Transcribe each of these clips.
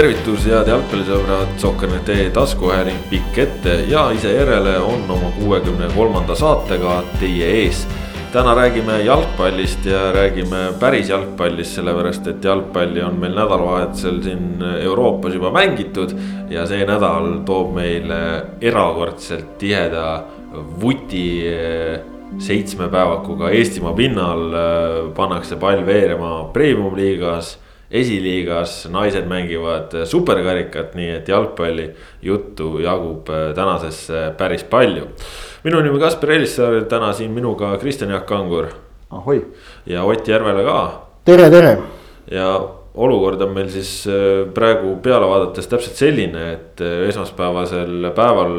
tervitus, head jalgpallisõbrad, Sokkernet.ee taskuhääling pikk ette ja ise järele on oma kuuekümne kolmanda saatega teie ees. täna räägime jalgpallist ja räägime päris jalgpallist, sellepärast et jalgpalli on meil nädalavahetusel siin Euroopas juba mängitud. ja see nädal toob meile erakordselt tiheda vuti seitsmepäevakuga Eestimaa pinnal pannakse pall veerema premium-liigas esiliigas naised mängivad superkarikat, nii et jalgpalli juttu jagub äh, tänasesse päris palju. minu nimi Kaspar Elissaar, täna siin minuga Kristjan Jaak Kangur. ahoi. ja Ott Järvela ka. tere, tere. ja olukord on meil siis äh, praegu peale vaadates täpselt selline, et äh, esmaspäevasel päeval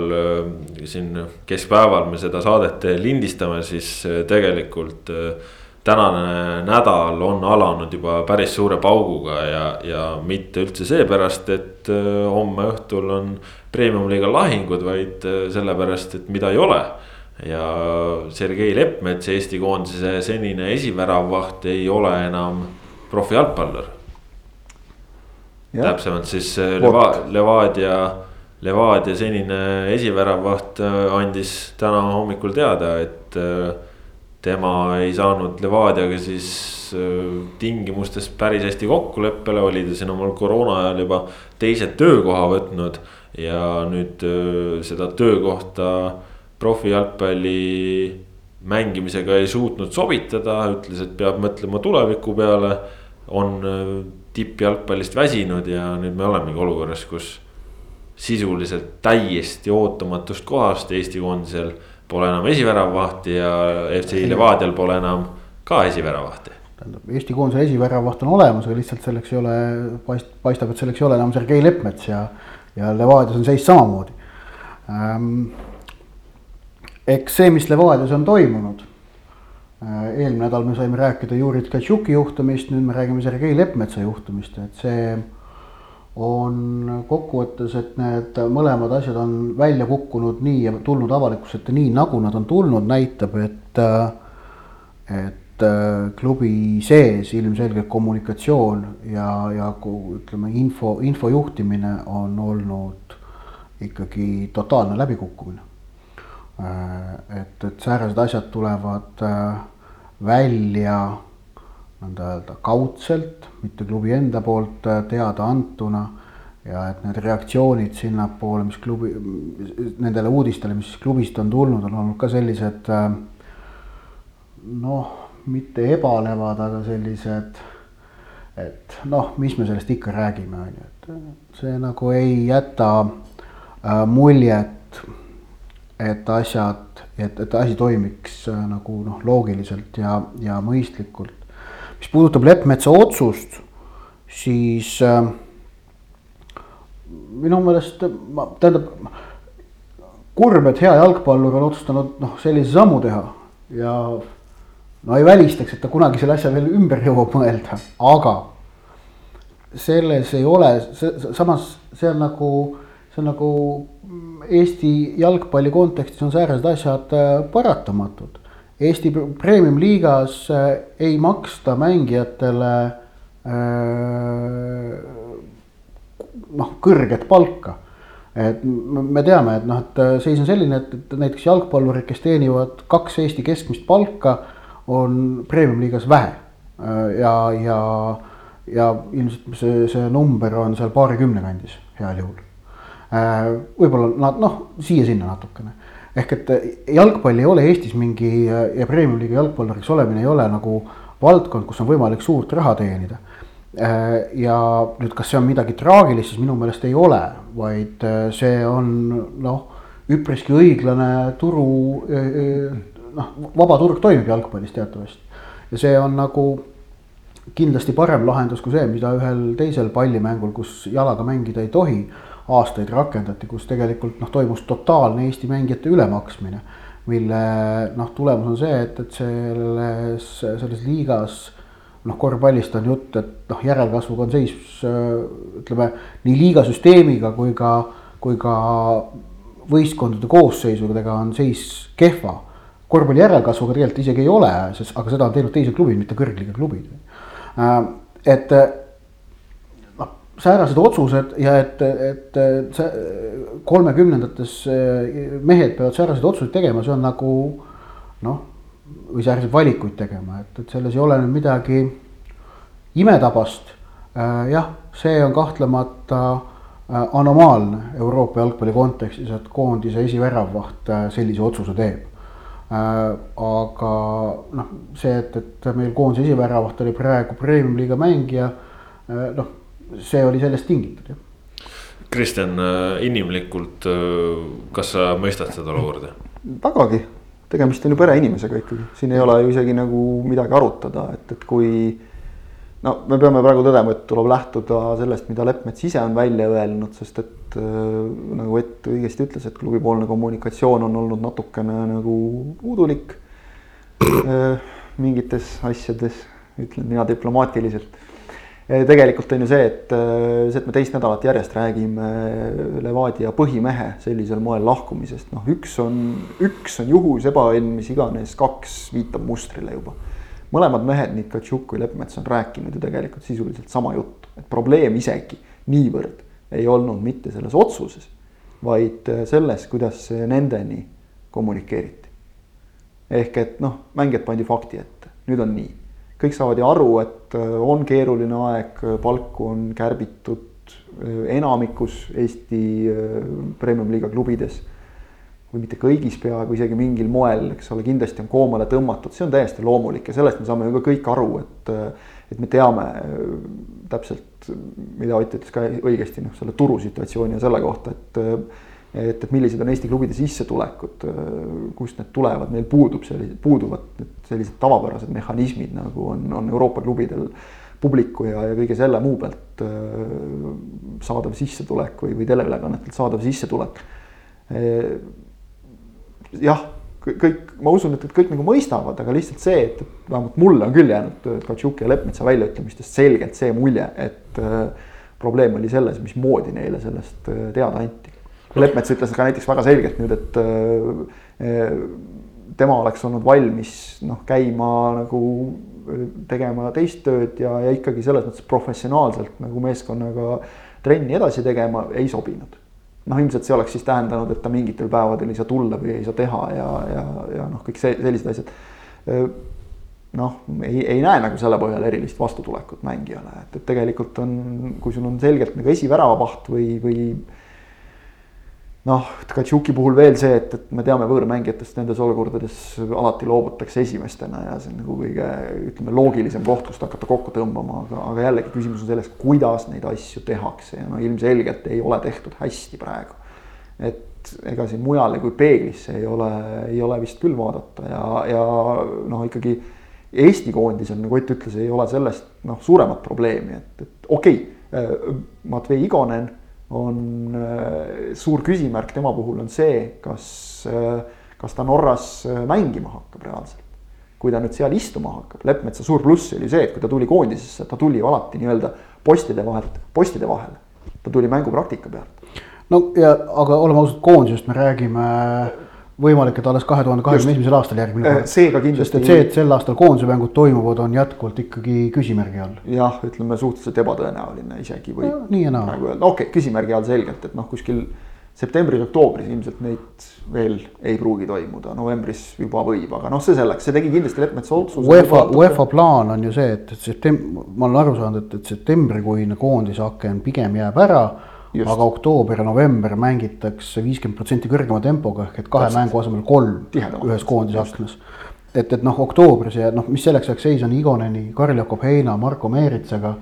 siin keskpäeval me seda saadet lindistame, siis tegelikult tänane nädal on alanud juba päris suure pauguga ja, ja mitte üldse seepärast, et äh, homme õhtul on premium-liiga lahingud, vaid äh, sellepärast, et mida ei ole. ja Sergei Leppmets, Eesti koondise senine esiväravvaht, ei ole enam profijalgpallur. täpsemalt siis äh, Leva-, Levadia, Levadia senine esiväravvaht andis täna hommikul teada, et tema ei saanud Levadiaga siis äh, tingimustes päris hästi kokkuleppele, oli ta siin omal koroona ajal juba teise töökoha võtnud. ja nüüd äh, seda töökohta profijalgpalli mängimisega ei suutnud sobitada, ütles, et peab mõtlema tuleviku peale. on äh, tippjalgpallist väsinud ja nüüd me olemegi olukorras, kus sisuliselt täiesti ootamatust kohast Eesti koondisel pole enam esiväravahti ja FC Levadial pole enam ka esiväravahti. tähendab, Eesti koondise esiväravaht on olemas, aga lihtsalt selleks ei ole, paist-, paistab, et selleks ei ole enam Sergei Leppmets ja, ja Levadias on seis samamoodi ähm,. eks see, mis Levadias on toimunud äh,, eelmine nädal me saime rääkida Juri Tkatšuki juhtumist, nüüd me räägime Sergei Leppmetsa juhtumist, et see on kokkuvõttes, et need mõlemad asjad on välja kukkunud nii ja tulnud avalikkuse ette nii, nagu nad on tulnud, näitab, et, et klubi sees ilmselgelt kommunikatsioon ja, ja ütleme, info, info juhtimine on olnud ikkagi totaalne läbikukkumine. et, et säärased asjad tulevad välja nõnda öelda kaudselt, mitte klubi enda poolt äh, teada antuna. ja et need reaktsioonid sinnapoole, mis klubi, nendele uudistele, mis klubist on tulnud, on olnud ka sellised äh, noh, mitte ebalevad, aga sellised, et noh, mis me sellest ikka räägime, on ju, et see nagu ei jäta äh, muljet, et asjad, et, et asi toimiks nagu noh, loogiliselt ja, ja mõistlikult mis puudutab Leppmetsa otsust, siis äh, minu meelest ma, tähendab kurb, et hea jalgpallur on otsustanud noh, sellise sammu teha ja no ei välistaks, et ta kunagi selle asja veel ümber jõuab mõelda, aga selles ei ole, samas see on nagu, see on nagu Eesti jalgpalli kontekstis on säärased asjad äh, paratamatud. Eesti premium-liigas äh, ei maksta mängijatele äh, noh, kõrget palka. et me teame, et noh, et äh, seis on selline, et, et näiteks jalgpallurid, kes teenivad kaks Eesti keskmist palka, on premium-liigas vähe. ja, ja, ja ilmselt see, see number on seal paarikümne kandis heal juhul. võib-olla nad noh, siia-sinna natukene ehk et eh, jalgpall ei ole Eestis mingi ja premium-liiga jalgpalluriks olemine ei ole nagu valdkond, kus on võimalik suurt raha teenida. Eh, ja nüüd, kas see on midagi traagilist, siis minu meelest ei ole, vaid see on noh, üpriski õiglane turu, noh, vaba turg toimib jalgpallis teatavasti. ja see on nagu kindlasti parem lahendus kui see, mida ühel teisel pallimängul, kus jalaga mängida ei tohi aastaid rakendati, kus tegelikult noh, toimus totaalne Eesti mängijate ülemaksmine. mille noh, tulemus on see, et, et selles, selles liigas noh, korvpallist on jutt, et noh, järelkasvuga on seis ütleme nii liigasüsteemiga kui ka, kui ka võistkondade koosseisudega on seis kehva. korvpalli järelkasvuga tegelikult isegi ei ole, sest, aga seda on teinud teised klubid, mitte kõrgliiga klubid. et säärased otsused ja et, et see kolmekümnendates mehed peavad sääraseid otsuseid tegema, see on nagu noh, või sääraseid valikuid tegema, et, et selles ei ole nüüd midagi imetabast. jah, see on kahtlemata anomaalne Euroopa jalgpalli kontekstis, et koondise esiväravvaht sellise otsuse teeb aga noh, see, et, et meil koondise esiväravaht oli praegu premium-liiga mängija, noh, see oli sellest tingitud, jah. Kristjan, äh, inimlikult, kas sa mõistad seda olukorda? vägagi, tegemist on ju pereinimesega ikkagi, siin ei ole ju isegi nagu midagi arutada, et, et kui no me peame praegu tõdema, et tuleb lähtuda sellest, mida Leppmets ise on välja öelnud, sest et äh, nagu Ott õigesti ütles, et klubipoolne kommunikatsioon on olnud natukene nagu puudulik äh, mingites asjades, ütlen mina diplomaatiliselt. Tegelikult on ju see, et äh, see, et me teist nädalat järjest räägime Levadia põhimehe sellisel moel lahkumisest, noh, üks on, üks on juhus, ebaõnn, mis iganes, kaks viitab mustrile juba mõlemad mehed, nii Katšuk kui Leppmets on rääkinud ju tegelikult sisuliselt sama juttu, et probleem isegi niivõrd ei olnud mitte selles otsuses, vaid äh, selles, kuidas nendeni kommunikeeriti. ehk et noh, mängijad pandi fakti ette, nüüd on nii. Kõik saavad ju aru, et äh, on keeruline aeg, palku on kärbitud äh, enamikus Eesti premium-liiga klubides või mitte kõigis peaaegu, isegi mingil moel, eks ole, kindlasti on koomale tõmmatud, see on täiesti loomulik ja sellest me saame ju ka kõik aru, et et me teame äh, täpselt, mida Ott ütles ka õigesti, noh, selle turusituatsiooni ja selle kohta, et et, et millised on Eesti klubide sissetulekud, äh, kust need tulevad, meil puudub sellised, puuduvad sellised tavapärased mehhanismid, nagu on, on Euroopa klubidel publiku ja, ja kõige selle muu pealt äh, saadav sissetulek või, või teleülekannetelt saadav sissetulek jah, kõik, ma usun, et, et kõik nagu mõistavad, aga lihtsalt see, et vähemalt mulle on küll jäänud Katšuki ja Leppmetsa väljaütlemistest selgelt see mulje, et äh, probleem oli selles, mismoodi neile sellest äh, teada anti. Leppmets ütles ka näiteks väga selgelt nüüd, et äh, tema oleks olnud valmis noh, käima nagu tegema teist tööd ja, ja ikkagi selles mõttes professionaalselt nagu meeskonnaga trenni edasi tegema ei sobinud noh, ilmselt see oleks siis tähendanud, et ta mingitel päevadel ei saa tulla või ei saa teha ja, ja, ja noh, kõik see, sellised asjad. noh, ei, ei näe nagu selle põhjal erilist vastutulekut mängijale, et, et tegelikult on, kui sul on selgelt nagu esiväravaht või, või noh, Tkatšuki puhul veel see, et, et me teame võõrmängijatest nendes olukordades alati loobutakse esimestena ja see on nagu kõige ütleme, loogilisem koht, kust hakata kokku tõmbama, aga, aga jällegi küsimus on selles, kuidas neid asju tehakse ja no ilmselgelt ei ole tehtud hästi praegu. et ega siin mujale kui peeglisse ei ole, ei ole vist küll vaadata ja, ja noh, ikkagi Eesti koondisel, nagu Ott ütles, ei ole sellest noh, suuremat probleemi, et, et okei okay,, Matvei Igonen on äh, suur küsimärk tema puhul on see, kas, äh, kas ta Norras äh, mängima hakkab reaalselt. kui ta nüüd seal istuma hakkab, Leppmetsa suur pluss oli see, et kui ta tuli koondisesse, ta tuli alati nii-öelda postide vahelt, postide vahele. ta tuli mängupraktika pealt. no ja, aga oleme ausad, koondisest me räägime võimalik, et alles kahe tuhande kahekümne esimesel aastal järgmine kord. seega kindlasti. sest et see, et sel aastal koondise mängud toimuvad, on jätkuvalt ikkagi küsimärgi all. jah, ütleme suhteliselt ebatõenäoline isegi võib no,. nii ja naa. öelda, okei okay,, küsimärgi all selgelt, et noh, kuskil septembris-oktoobris ilmselt neid veel ei pruugi toimuda, novembris juba võib, aga noh, see selleks, see tegi kindlasti Leppmetsa otsuse. UEFA, UEFA plaan on ju see, et, et septem-, ma olen aru saanud, et, et septembrikuine koondise aken pigem jääb ära Just. aga oktoober ja november mängitakse viiskümmend protsenti kõrgema tempoga ehk et kahe Just. mängu asemel kolm ühes koondise aknas. et, et noh, oktoobris ja noh, mis selleks ajaks seis on Igoneni, Karl-Jakob Heina, Marko Meeritsaga.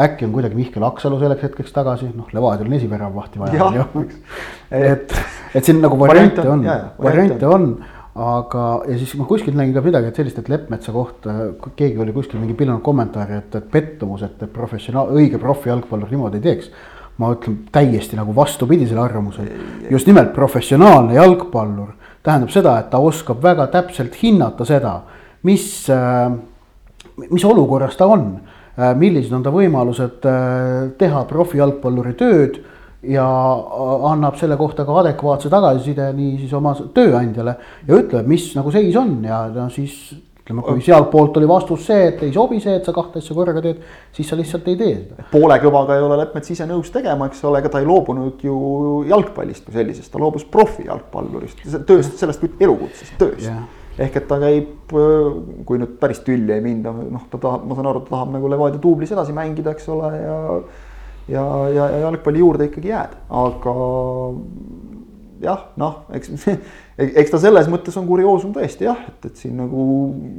äkki on kuidagi Mihkel Aksalu selleks hetkeks tagasi, noh, Levadial on esiväravahti vaja et, et siin nagu variante on, variante on aga, ja siis ma kuskilt nägin ka midagi, et sellist, et Leppmetsa kohta keegi oli kuskil mingi pillanud kommentaari, et, et pettumus, et professionaal, õige profijalgpallur niimoodi ei teeks ma ütlen täiesti nagu vastupidisele arvamusele. just nimelt professionaalne jalgpallur tähendab seda, et ta oskab väga täpselt hinnata seda, mis, äh, mis olukorras ta on. Äh, millised on ta võimalused äh, teha profijalgpalluri tööd ja annab selle kohta ka adekvaatse tagasiside nii siis oma tööandjale ja ütleb, mis nagu seis on ja no siis ütleme, kui sealtpoolt oli vastus see, et ei sobi see, et sa kahte asja korraga teed, siis sa lihtsalt ei tee seda. poole kõvaga ei ole Leppmets ise nõus tegema, eks ole, ega ta ei loobunud ju jalgpallist kui sellisest, ta loobus profijalgpallurist, tööst, sellest kui elukutsest, tööst yeah ehk et ta käib, kui nüüd päris tülli ei minda, noh, ta tahab, ma saan aru, ta tahab nagu Levadia duublis edasi mängida, eks ole, ja. ja, ja, ja jalgpalli juurde ikkagi jääda, aga jah, noh, eks, eks ta selles mõttes on kurioosum tõesti jah, et, et siin nagu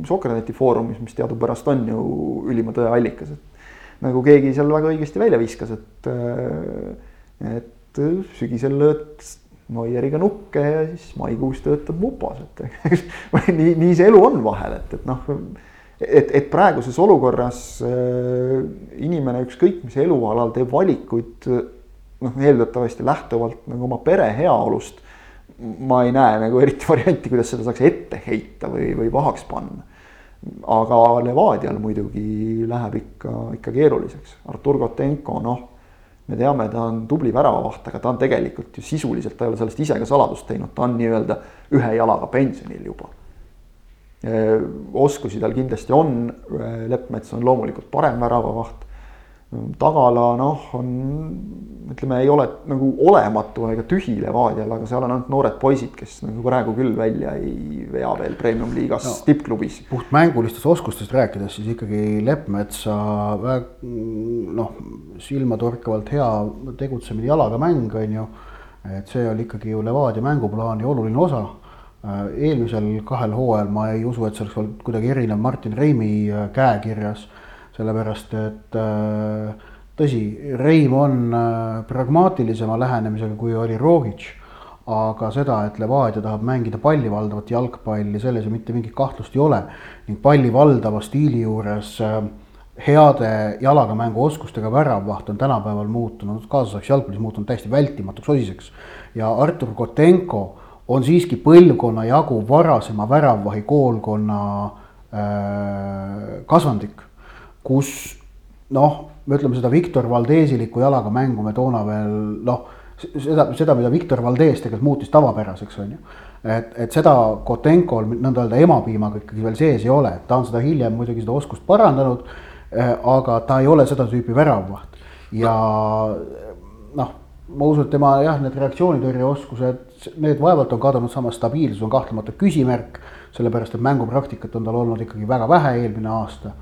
Sokraneti foorumis, mis teadupärast on ju ülima tõe allikas, et nagu keegi seal väga õigesti välja viskas, et, et sügisel lööd Noieriga nukke ja siis maikuus töötab mupos, et nii, nii see elu on vahel, et, et noh, et, et praeguses olukorras äh, inimene ükskõik mis elualal teeb valikuid noh, eeldatavasti lähtuvalt nagu oma pere heaolust ma ei näe nagu eriti varianti, kuidas seda saaks ette heita või, või pahaks panna. aga Levadial muidugi läheb ikka, ikka keeruliseks. Artur Kotenko, noh, me teame, ta on tubli väravavaht, aga ta on tegelikult ju sisuliselt, ta ei ole sellest ise ka saladust teinud, ta on nii-öelda ühe jalaga pensionil juba. oskusi tal kindlasti on, Leppmets on loomulikult parem väravavaht tagala noh, on ütleme, ei ole nagu olematu ega tühi Levadial, aga seal on ainult noored poisid, kes nagu praegu küll välja ei vea veel premium-liigas no, tippklubis. puht mängulistest oskustest rääkides, siis ikkagi Leppmetsa noh, silmatorkavalt hea tegutsemine jalaga mäng on ju. et see oli ikkagi ju Levadia mänguplaani oluline osa eelmisel kahel hooajal ma ei usu, et see oleks olnud kuidagi erinev Martin Reimi käekirjas sellepärast et äh, tõsi, Reim on äh, pragmaatilisema lähenemisega, kui oli Rogic. aga seda, et Levadia tahab mängida palli valdavat jalgpalli, selles ju mitte mingit kahtlust ei ole. ning palli valdava stiili juures äh, heade jalaga mänguoskustega väravvaht on tänapäeval muutunud, kaasaegses jalgpallis muutunud täiesti vältimatuks osiseks. ja Artur Kotenko on siiski põlvkonna jagu varasema väravvahi koolkonna äh, kasvandik kus noh, me ütleme seda Viktor Valdesilikku jalaga mängu me toona veel noh, seda, seda, mida Viktor Valdes tegelikult muutis tavapäraseks, on ju. et, et seda Kotenkol nõnda öelda emapiimaga ikkagi veel sees ei ole, ta on seda hiljem muidugi seda oskust parandanud. Eh, aga ta ei ole seda tüüpi väravvaht ja noh, ma usun, et tema jah, need reaktsioonitõrjeoskused, need vaevalt on kadunud, samas stabiilsus on kahtlemata küsimärk. sellepärast, et mängupraktikat on tal olnud ikkagi väga vähe eelmine aasta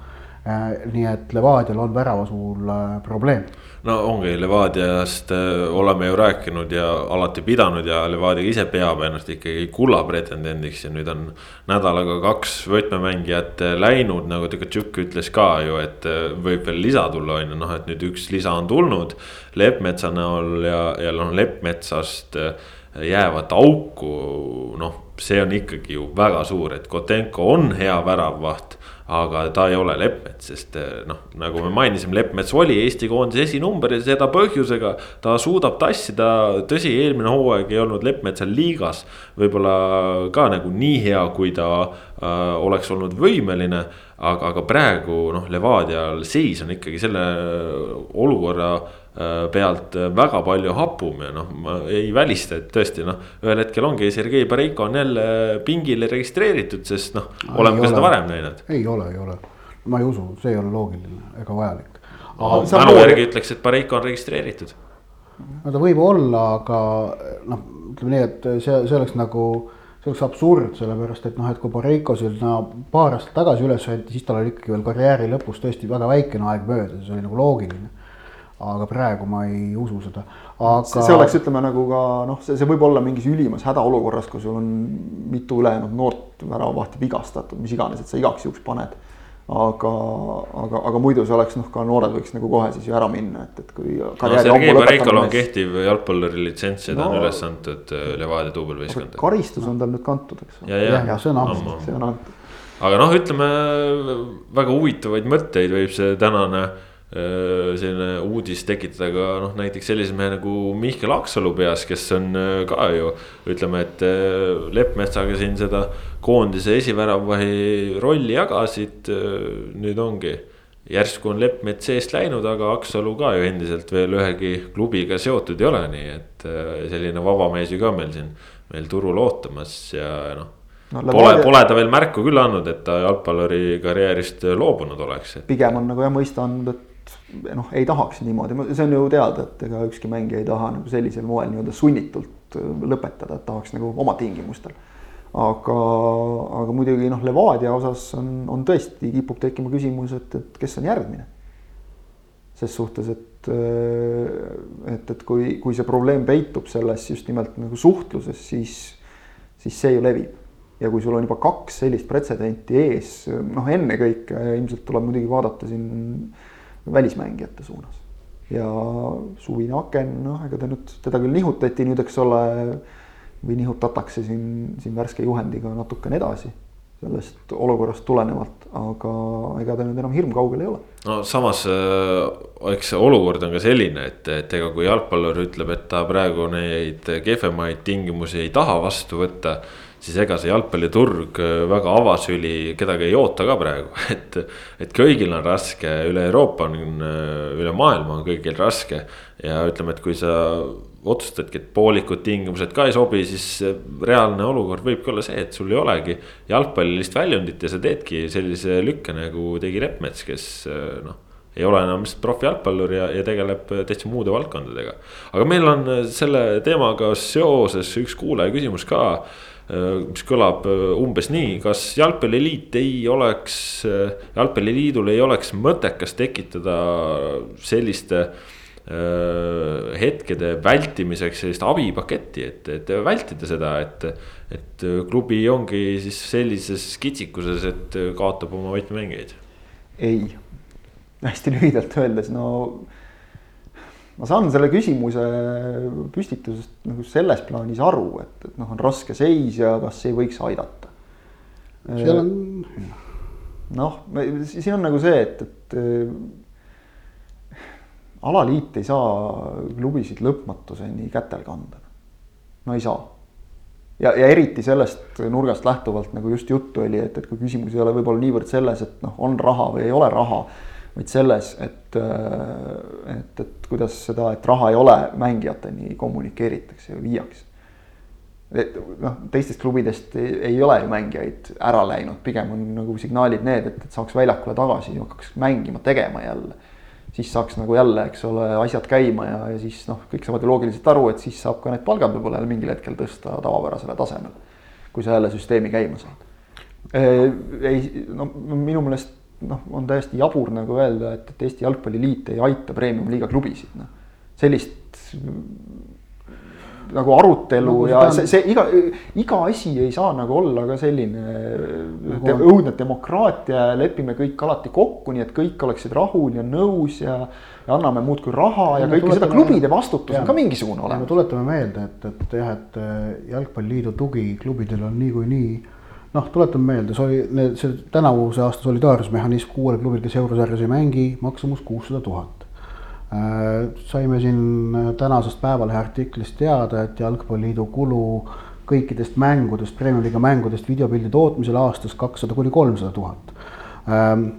nii et Levadial on värava suul äh, probleem. no ongi, Levadiast äh, oleme ju rääkinud ja alati pidanud ja Levadia ise peab ennast ikkagi kulla pretendendiks ja nüüd on nädalaga kaks võtmemängijat läinud, nagu Tkatšuk ütles ka ju, et võib veel lisa tulla, on ju, noh, et nüüd üks lisa on tulnud. Leppmetsa näol ja, ja noh, Leppmetsast jäävat auku, noh, see on ikkagi ju väga suur, et Kotenko on hea väravvaht aga ta ei ole Leppmets, sest eh, noh, nagu me mainisime, Leppmets oli Eesti koondise esinumber ja seda põhjusega. ta suudab tassida, tõsi, eelmine hooaeg ei olnud Leppmetsal liigas võib-olla ka nagu nii hea, kui ta äh, oleks olnud võimeline. aga, aga praegu noh, Levadial seis on ikkagi selle olukorra Äh, pealt äh, väga palju hapum ja noh, ma ei välista, et tõesti noh, ühel hetkel ongi Sergei Bareiko on jälle pingile registreeritud, sest noh, oleme ka seda varem näinud. ei ole, ei ole, ma ei usu, see ei ole loogiline ega vajalik. mälu järgi ütleks, et Bareiko on registreeritud. no ta võib olla, aga noh, ütleme nii, et see, see oleks nagu see oleks absurd, sellepärast et noh, et kui Borreiko sinna paar aastat tagasi üles anti, siis tal oli ikkagi veel karjääri lõpus tõesti väga väikene aeg möödas, see oli nagu loogiline aga praegu ma ei usu seda, aga. see oleks, ütleme nagu ka noh, see, see võib olla mingis ülimas hädaolukorras, kui sul on mitu ülejäänud noort väravahti vigastatud, mis iganes, et sa igaks juhuks paned. aga, aga, aga muidu see oleks noh, ka noored võiks nagu kohe siis ju ära minna, et, et kui. no on kehtiv jalgpalluri litsents ja ta no, on üles antud äh, Levadia duubelvõistkonda. karistus on tal nüüd kantud, eks. ja, ja, ja see on antud, see on antud. aga noh, ütleme väga huvitavaid mõtteid võib see tänane Äh, selline uudis tekitada ka noh, näiteks sellise mehe nagu Mihkel Aksalu peas, kes on äh, ka ju ütleme, et äh, Leppmetsaga siin seda koondise esiväravahi rolli jagasid. nüüd ongi järsku on Leppmets seest läinud, aga Aksalu ka ju endiselt veel ühegi klubiga seotud ei ole, nii et selline vaba mees ju ka meil siin, meil turul ootamas ja noh no, pole, pole ta veel märku küll andnud, et ta jalgpalluri karjäärist loobunud oleks. pigem on nagu jah mõista andnud, et noh, ei tahaks niimoodi, see on ju teada, et ega ükski mängija ei taha nagu sellisel moel nii-öelda sunnitult lõpetada, et tahaks nagu oma tingimustel. aga, aga muidugi noh, Levadia osas on, on tõesti kipub tekkima küsimus, et, et kes on järgmine. ses suhtes, et, et, et kui, kui see probleem peitub selles just nimelt nagu suhtluses, siis, siis see ju levib ja kui sul on juba kaks sellist pretsedenti ees, noh, ennekõike ilmselt tuleb muidugi vaadata siin välismängijate suunas. ja suvine aken, noh, ega ta nüüd, teda küll nihutati nüüd, eks ole, või nihutatakse siin, siin värske juhendiga natukene edasi sellest olukorrast tulenevalt, aga ega ta nüüd enam hirmkaugel ei ole. no samas, eks see olukord on ka selline, et, et ega kui jalgpallur ütleb, et ta praegu neid kehvemaid tingimusi ei taha vastu võtta siis ega see jalgpalliturg äh, väga avasüli kedagi ei oota ka praegu, et. et kõigil on raske, üle Euroopa on, äh, üle maailma on kõigil raske ja ütleme, et kui sa otsustadki, et poolikud tingimused ka ei sobi, siis reaalne olukord võibki olla see, et sul ei olegi jalgpallilist väljundit ja sa teedki sellise lükke nagu tegi Leppmets, kes äh, noh ei ole enam lihtsalt profijalgpallur ja, ja tegeleb täitsa muude valdkondadega. aga meil on selle teemaga seoses üks kuulaja küsimus ka Äh, mis kõlab äh, umbes nii, kas jalgpalliliit ei oleks, äh, jalgpalliliidul ei oleks mõttekas tekitada selliste hetkede vältimiseks sellist abipaketti, et, et vältida seda, et. et klubi ongi siis sellises kitsikuses, et kaotab oma võtmemängijaid. ei, hästi lühidalt öeldes, no ma saan selle küsimuse püstitusest nagu selles plaanis aru, et, et noh, on raske seis ja kas ei võiks aidata. seal on. noh, siin on nagu see, et, et äh, alaliit ei saa klubisid lõpmatuseni kätel kanda. no ei saa. ja, ja eriti sellest nurgast lähtuvalt nagu just juttu oli, et, et kui küsimus ei ole võib-olla niivõrd selles, et noh, on raha või ei ole raha vaid selles, et, äh, et, et kuidas seda, et raha ei ole, mängijateni kommunikeeritakse ja viiakse. et noh, teistest klubidest ei, ei ole ju mängijaid ära läinud, pigem on nagu signaalid need, et, et saaks väljakule tagasi, hakkaks mängima, tegema jälle. siis saaks nagu jälle, eks ole, asjad käima ja, ja siis noh, kõik saavad ju loogiliselt aru, et siis saab ka need palgad võib-olla jälle mingil hetkel tõsta tavapärasele tasemele. kui sa jälle süsteemi käima saad. ei, no minu meelest noh, on täiesti jabur nagu öelda, et, et Eesti Jalgpalliliit ei aita premium-liiga klubisid, noh. sellist nagu arutelu no, ja see, see iga, iga asi ei saa nagu olla ka selline nagu te, õudne demokraatia, lepime kõik alati kokku, nii et kõik oleksid rahul ja nõus ja. ja anname muudkui raha ja, ja kõike seda, klubide vastutus ja, on ka mingisugune olemas. tuletame meelde, et, et jah, et jalgpalliliidu tugi klubidel on niikuinii nii noh, tuletame meelde, see oli see tänavuse aasta solidaarsusmehhanism kuuele klubile, kes eurosarjas ei mängi, maksumus kuussada tuhat. Äh, saime siin tänasest Päevalehe artiklist teada, et Jalgpalliliidu kulu kõikidest mängudest, Premium-liiga mängudest videopildi tootmisel aastas kakssada kuni kolmsada tuhat. Ähm,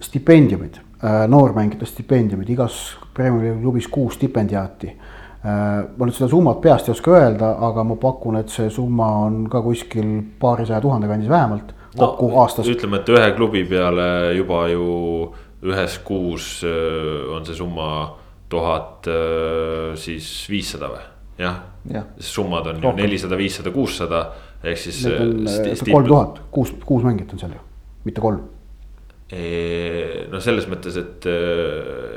stipendiumid, äh, noormängijate stipendiumid, igas Premium-liiga klubis kuus stipendiaati Äh, ma nüüd seda summat peast ei oska öelda, aga ma pakun, et see summa on ka kuskil paarisaja tuhande kandis vähemalt kokku no, aastas. ütleme, et ühe klubi peale juba ju ühes kuus äh, on see summa tuhat äh, siis viissada või? jah ja., summad on Rohkem. ju nelisada, viissada, kuussada ehk siis. kolm tuhat, kuus, kuus mängijat on seal ju, mitte kolm no selles mõttes, et.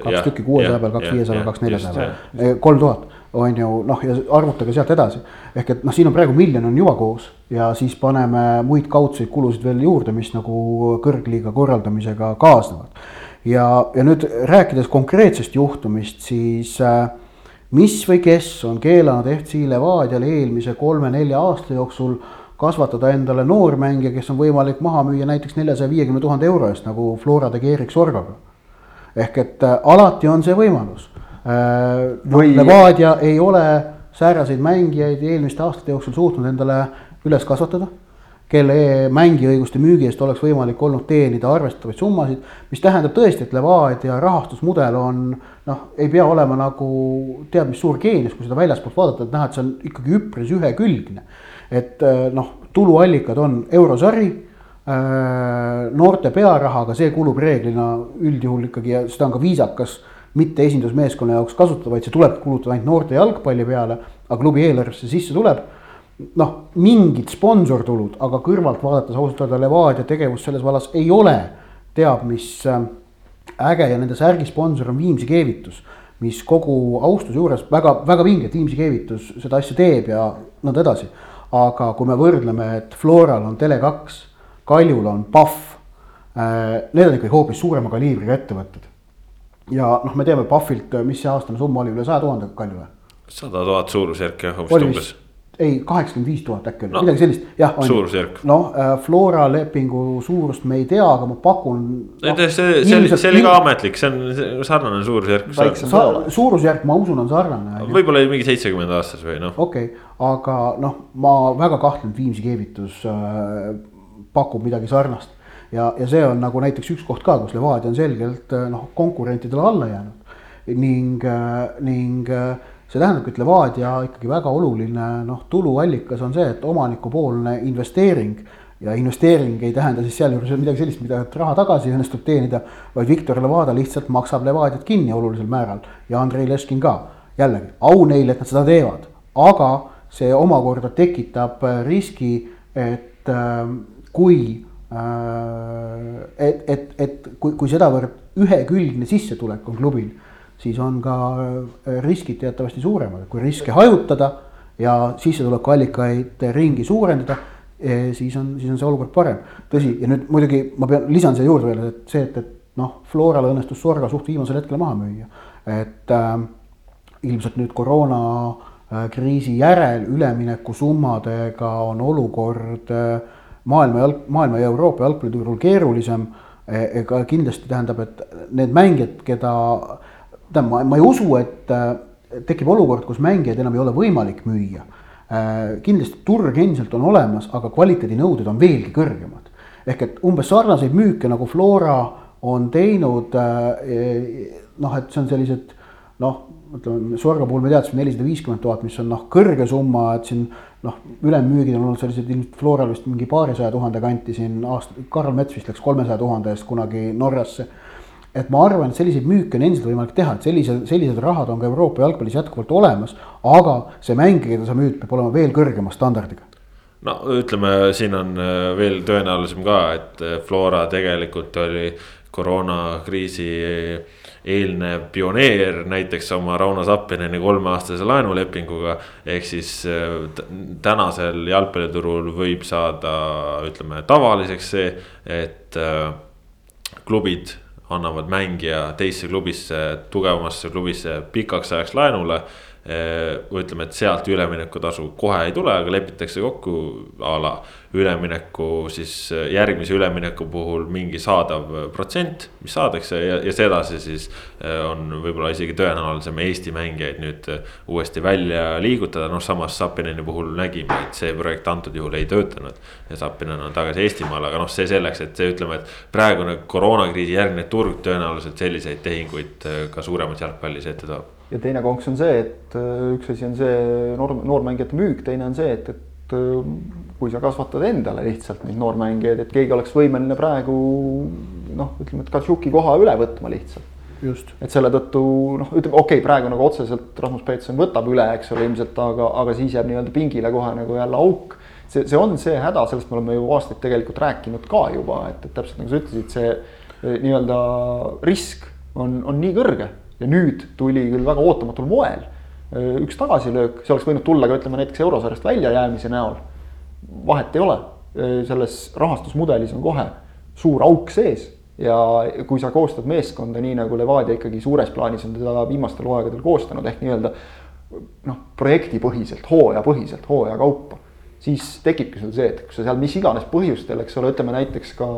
Kaks tükki kuuesaja peal, kaks viiesaja, kaks neljasaja peal, kolm tuhat on ju noh, ja arvutage sealt edasi. ehk et noh, siin on praegu miljon on juba koos ja siis paneme muid kaudseid kulusid veel juurde, mis nagu kõrgliiga korraldamisega kaasnevad. ja, ja nüüd rääkides konkreetsest juhtumist, siis äh, mis või kes on keelanud FC Levadial eelmise kolme-nelja aasta jooksul kasvatada endale noormängija, kes on võimalik maha müüa näiteks neljasaja viiekümne tuhande euro eest, nagu Flora tegi Erik Sorgaga. Ehk et äh, alati on see võimalus Äh, või Levadia ei ole sääraseid mängijaid eelmiste aastate jooksul suutnud endale üles kasvatada. kelle mängiõiguste müügi eest oleks võimalik olnud teenida arvestatavaid summasid, mis tähendab tõesti, et Levadia rahastusmudel on noh, ei pea olema nagu tead mis suur geenius, kui seda väljaspoolt vaadata, et näha, et see on ikkagi üpris ühekülgne. et noh, tuluallikad on eurosari Äh, noorte pearahaga, see kulub reeglina üldjuhul ikkagi ja seda on ka viisakas mitte esindusmeeskonna jaoks kasutada, vaid see tulebki kulutada ainult noorte jalgpalli peale, aga klubi eelarvesse sisse tuleb. noh, mingid sponsortulud, aga kõrvalt vaadates ausalt öelda Levadia tegevus selles vallas ei ole teab mis äh, äge ja nende särgi sponsor on Viimsi keevitus, mis kogu austuse juures väga, väga vinge, et Viimsi keevitus seda asja teeb ja nõnda edasi. aga kui me võrdleme, et Floral on Tele2 Kaljul on Pahv. Äh, need on ikkagi hoopis suurema kaliibriga ettevõtted. ja noh, me teame Pahvilt, mis see aastane summa oli, üle saja tuhande Kaljule. sada tuhat suurusjärk jah, vist umbes ei, kaheksakümmend viis tuhat äkki oli no,, midagi sellist, jah. suurusjärk. noh, äh, Flora lepingu suurust me ei tea, aga ma pakun no,. see, see oli, see oli ka ametlik, see on sarnane suurusjärk. Sa, suurusjärk, ma usun, on sarnane. võib-olla mingi seitsekümmend aastas või noh. okei okay., aga noh, ma väga kahtlen, et Viimsi keevitus äh, pakub midagi sarnast. ja, ja see on nagu näiteks üks koht ka, kus Levadia on selgelt eh, noh, konkurentidele alla jäänud. ning, eh, ning eh, see tähendabki, et Levadia ikkagi väga oluline noh, tuluallikas on see, et omanikupoolne investeering ja investeering ei tähenda siis sealjuures midagi sellist, mida raha tagasi õnnestub teenida, vaid Viktor Levada lihtsalt maksab Levadiat kinni olulisel määral ja Andrei Leskin ka. jällegi, au neile, et nad seda teevad, aga see omakorda tekitab riski, et kui äh, et, et, et kui, kui sedavõrd ühekülgne sissetulek on klubil, siis on ka äh, riskid teatavasti suuremad, kui riske hajutada ja sissetulekuallikaid ringi suurendada, eh, siis on, siis on see olukord parem. tõsi, ja nüüd muidugi ma pean, lisan siia juurde veel, et see, et, et noh, Floral õnnestus Sorga suht viimasel hetkel maha müüa. et äh, ilmselt nüüd koroona äh, kriisi järel üleminekusummadega on olukord äh, maailma jalg, maailma ja Euroopa jalgpalliturul keerulisem. E, ega kindlasti tähendab, et need mängijad, keda, tähendab, ma, ma ei usu, et tekib olukord, kus mängijaid enam ei ole võimalik müüa. E, kindlasti turg endiselt on olemas, aga kvaliteedinõuded on veelgi kõrgemad. ehk et umbes sarnaseid müüke nagu Flora on teinud noh, et see on sellised noh, ütleme Sorga puhul me teadsime nelisada viiskümmend tuhat, mis on noh, kõrge summa, et siin noh, ülemmüügid on olnud sellised ilmselt Floral vist mingi paarisaja tuhande kanti siin aasta, Karl Mets vist läks kolmesaja tuhande eest kunagi Norrasse. et ma arvan, et selliseid müüke on endiselt võimalik teha, et sellise, sellised rahad on ka Euroopa jalgpallis jätkuvalt olemas, aga see mängija, keda sa müüd, peab olema veel kõrgema standardiga no ütleme, siin on äh, veel tõenäolisem ka, et äh, Flora tegelikult oli koroonakriisi eelnev pioneer näiteks oma Rauno Sappineni kolmeaastase laenulepinguga. ehk siis äh, tänasel jalgpalliturul võib saada, ütleme tavaliseks see, et äh, klubid annavad mängija teisse klubisse, tugevamasse klubisse pikaks ajaks laenule ütleme, et sealt üleminekutasu kohe ei tule, aga lepitakse kokku a la ülemineku siis järgmise ülemineku puhul mingi saadav protsent, mis saadakse ja, ja sedasi siis on võib-olla isegi tõenäolisem Eesti mängijaid nüüd uuesti välja liigutada, noh samas Sapineni puhul nägime, et see projekt antud juhul ei töötanud. ja Sapinen on tagasi Eestimaal, aga noh, see selleks, et see ütleme, et praegune koroonakriisi järgne turg tõenäoliselt selliseid tehinguid ka suuremas jalgpallis ette toob ja teine konks on see, et äh, üks asi on see noor, noormängijate müük, teine on see, et, et äh, kui sa kasvatad endale lihtsalt neid noormängijaid, et keegi oleks võimeline praegu noh, ütleme, et Katšuki koha üle võtma lihtsalt. just. et selle tõttu noh, ütleme okei okay,, praegu nagu otseselt Rasmus Peetson võtab üle, eks ole, ilmselt, aga, aga siis jääb nii-öelda pingile kohe nagu jälle auk. see, see on see häda, sellest me oleme ju aastaid tegelikult rääkinud ka juba, et, et täpselt nagu sa ütlesid, see eh, nii-öelda risk on, on nii kõrge ja nüüd tuli küll väga ootamatul moel üks tagasilöök, see oleks võinud tulla ka ütleme näiteks eurosarjast väljajäämise näol. Vahet ei ole, selles rahastusmudelis on kohe suur auk sees ja kui sa koostad meeskonda nii nagu Levadia ikkagi suures plaanis on teda viimastel hooaegadel koostanud ehk nii-öelda noh, projektipõhiselt, hooajapõhiselt, hooaja kaupa, siis tekibki sul see, et kui sa seal mis iganes põhjustel, eks ole, ütleme näiteks ka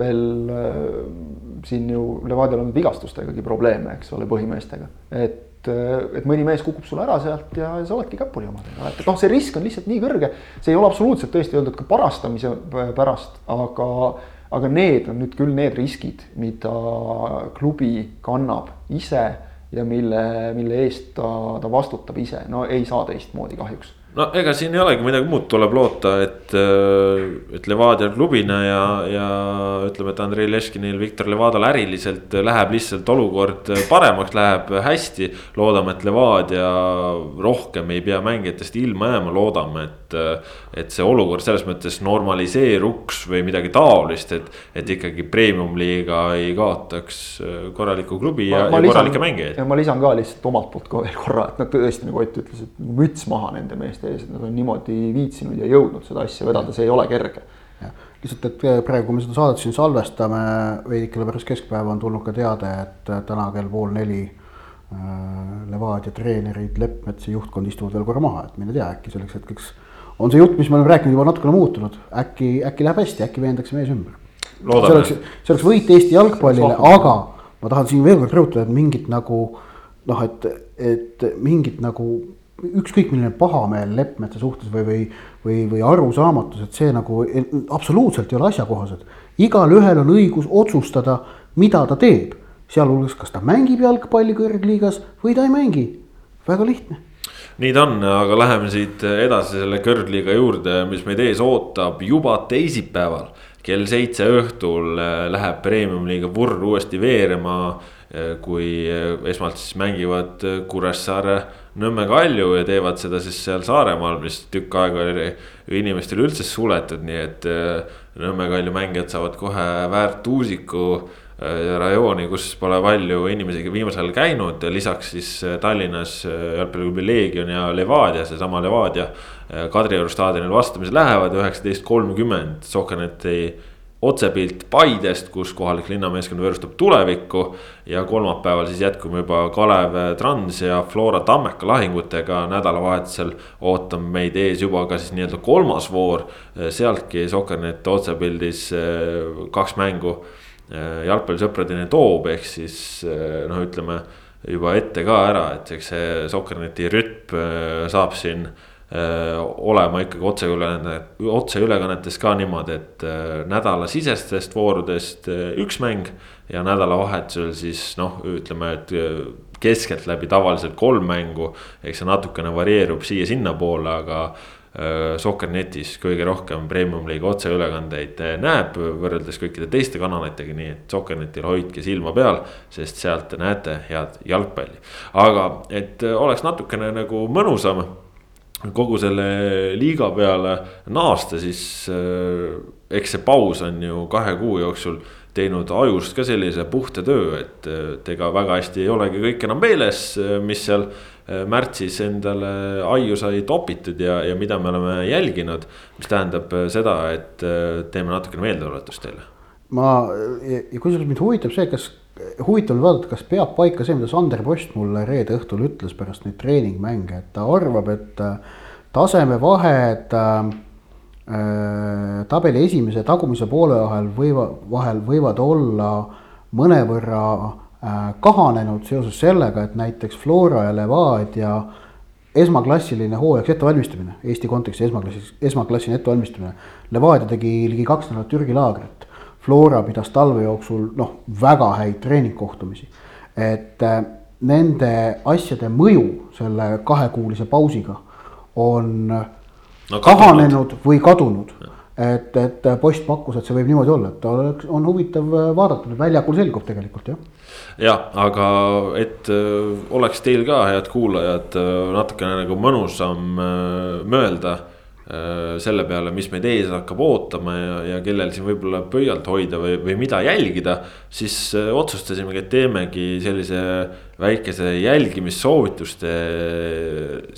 veel siin ju Levadial on vigastustegagi probleeme, eks ole, põhimeestega. et et, et mõni mees kukub sulle ära sealt ja sa oledki käpuli omadega, et noh, see risk on lihtsalt nii kõrge. see ei ole absoluutselt tõesti öeldud ka parastamise pärast, aga, aga need on nüüd küll need riskid, mida klubi kannab ise ja mille, mille eest ta, ta vastutab ise, no ei saa teistmoodi kahjuks no ega siin ei olegi midagi muud, tuleb loota, et, äh, et Levadia klubina ja, ja ütleme, et Andrei Leškinil, Viktor Levadal äriliselt läheb lihtsalt olukord paremaks, läheb hästi. loodame, et Levadia rohkem ei pea mängijatest ilma jääma, loodame, et, et see olukord selles mõttes normaliseeruks või midagi taolist, et, et ikkagi premium-liiga ei kaotaks korralikku klubi ja, ja korralikke mängijaid. ja ma lisan ka lihtsalt omalt poolt ka veel korra, et noh, tõesti nagu Ott ütles, et müts maha nende meeste ees, et nad on niimoodi viitsinud ja jõudnud seda asja vedada, see ei ole kerge. lihtsalt, et praegu, kui me seda saadet siin salvestame, veidikene pärast keskpäeva on tulnud ka teade, et täna kell pool neli äh, Levadia treenerid, Leppmetsa juhtkond istuvad veel korra maha, et mine tea, äkki selleks hetkeks on see jutt, mis me oleme rääkinud, juba natukene muutunud, äkki, äkki läheb hästi, äkki veendakse mees ümber. see oleks, see oleks võit Eesti jalgpallile, aga ma tahan siin veel kord rõhutada, et mingit nagu noh, et, et mingit nagu ükskõik milline pahameel Leppmetsa suhtes või, või, või, või arusaamatus, et see nagu absoluutselt ei ole asjakohased. igalühel on õigus otsustada, mida ta teeb, sealhulgas, kas ta mängib jalgpalli kõrgliigas või ta ei mängi, väga lihtne nii ta on, aga läheme siit edasi selle kõrgliiga juurde, mis meid ees ootab juba teisipäeval. kell seitse õhtul läheb premium-liiga Vurr uuesti veerema. kui esmalt siis mängivad Kuressaare Nõmme Kalju ja teevad seda siis seal Saaremaal, mis tükk aega oli inimestele üldse suletud, nii et Nõmme Kalju mängijad saavad kohe väärt Uusiku rajooni, kus pole palju inimesi viimasel ajal käinud, lisaks siis äh, Tallinnas jalgpalliklubi Leegion ja Levadia, seesama Levadia Kadrioru staadionil vastamisi lähevad üheksateist kolmkümmend, Sohkanet ei otsepilt Paidest, kus kohalik linnameeskond võõrustab tulevikku. ja kolmapäeval siis jätkume juba Kalev Trans ja Flora Tammeka lahingutega, nädalavahetusel ootab meid ees juba ka siis nii-öelda kolmas voor. sealtki Soker.net otsepildis kaks mängu jalgpallisõpradeni toob, ehk siis eh, noh, ütleme juba ette ka ära, et eks see Soker.neti rütm saab siin olema ikkagi otseülekanne, otseülekannetes ka niimoodi, et nädalasisestest voorudest üks mäng. ja nädalavahetusel siis noh, ütleme, et keskeltläbi tavaliselt kolm mängu. eks see natukene varieerub siia-sinnapoole, aga Soccer.netis kõige rohkem premium-liiga otseülekandeid näeb võrreldes kõikide teiste kanalitega, nii et Soccer.netil hoidke silma peal, sest sealt te näete head jalgpalli. aga et oleks natukene nagu mõnusam kogu selle liiga peale naasta, siis äh, eks see paus on ju kahe kuu jooksul teinud ajust ka sellise puhta töö, et, ega väga hästi ei olegi kõik enam meeles, mis seal äh, märtsis endale aiu sai topitud ja, ja mida me oleme jälginud. mis tähendab seda, et äh, teeme natukene meeldetuletust teile. ma ja kusjuures mind huvitab see, kas huvitav on vaadata, kas peab paika see, mida Sander Post mulle reede õhtul ütles pärast neid treeningmänge, et ta arvab, et äh, tasemevahed äh, äh, tabeli esimese ja tagumise poole vahel võiva, vahel võivad olla mõnevõrra äh, kahanenud seoses sellega, et näiteks Flora ja Levadia esmaklassiline hooajaks ettevalmistamine, Eesti kontekstis esmaklassis, esmaklassiline ettevalmistamine. Levadia tegi ligi kaks nädalat Türgi laagrit Flora pidas talve jooksul noh, väga häid treeningkohtumisi. et äh, nende asjade mõju selle kahekuulise pausiga on no, kahanenud või kadunud. Et, et post pakkus, et see võib niimoodi olla, et oleks, on huvitav vaadata, väljakul selgub tegelikult jah. jah, aga et öö, äh, oleks teil ka, head kuulajad, äh, natukene nagu mõnusam öö, mõelda Äh, selle peale, mis meid ees hakkab ootama ja, ja kellel siin võib-olla pöialt hoida või, või mida jälgida. siis äh, otsustasimegi, et teemegi sellise väikese jälgimissoovituste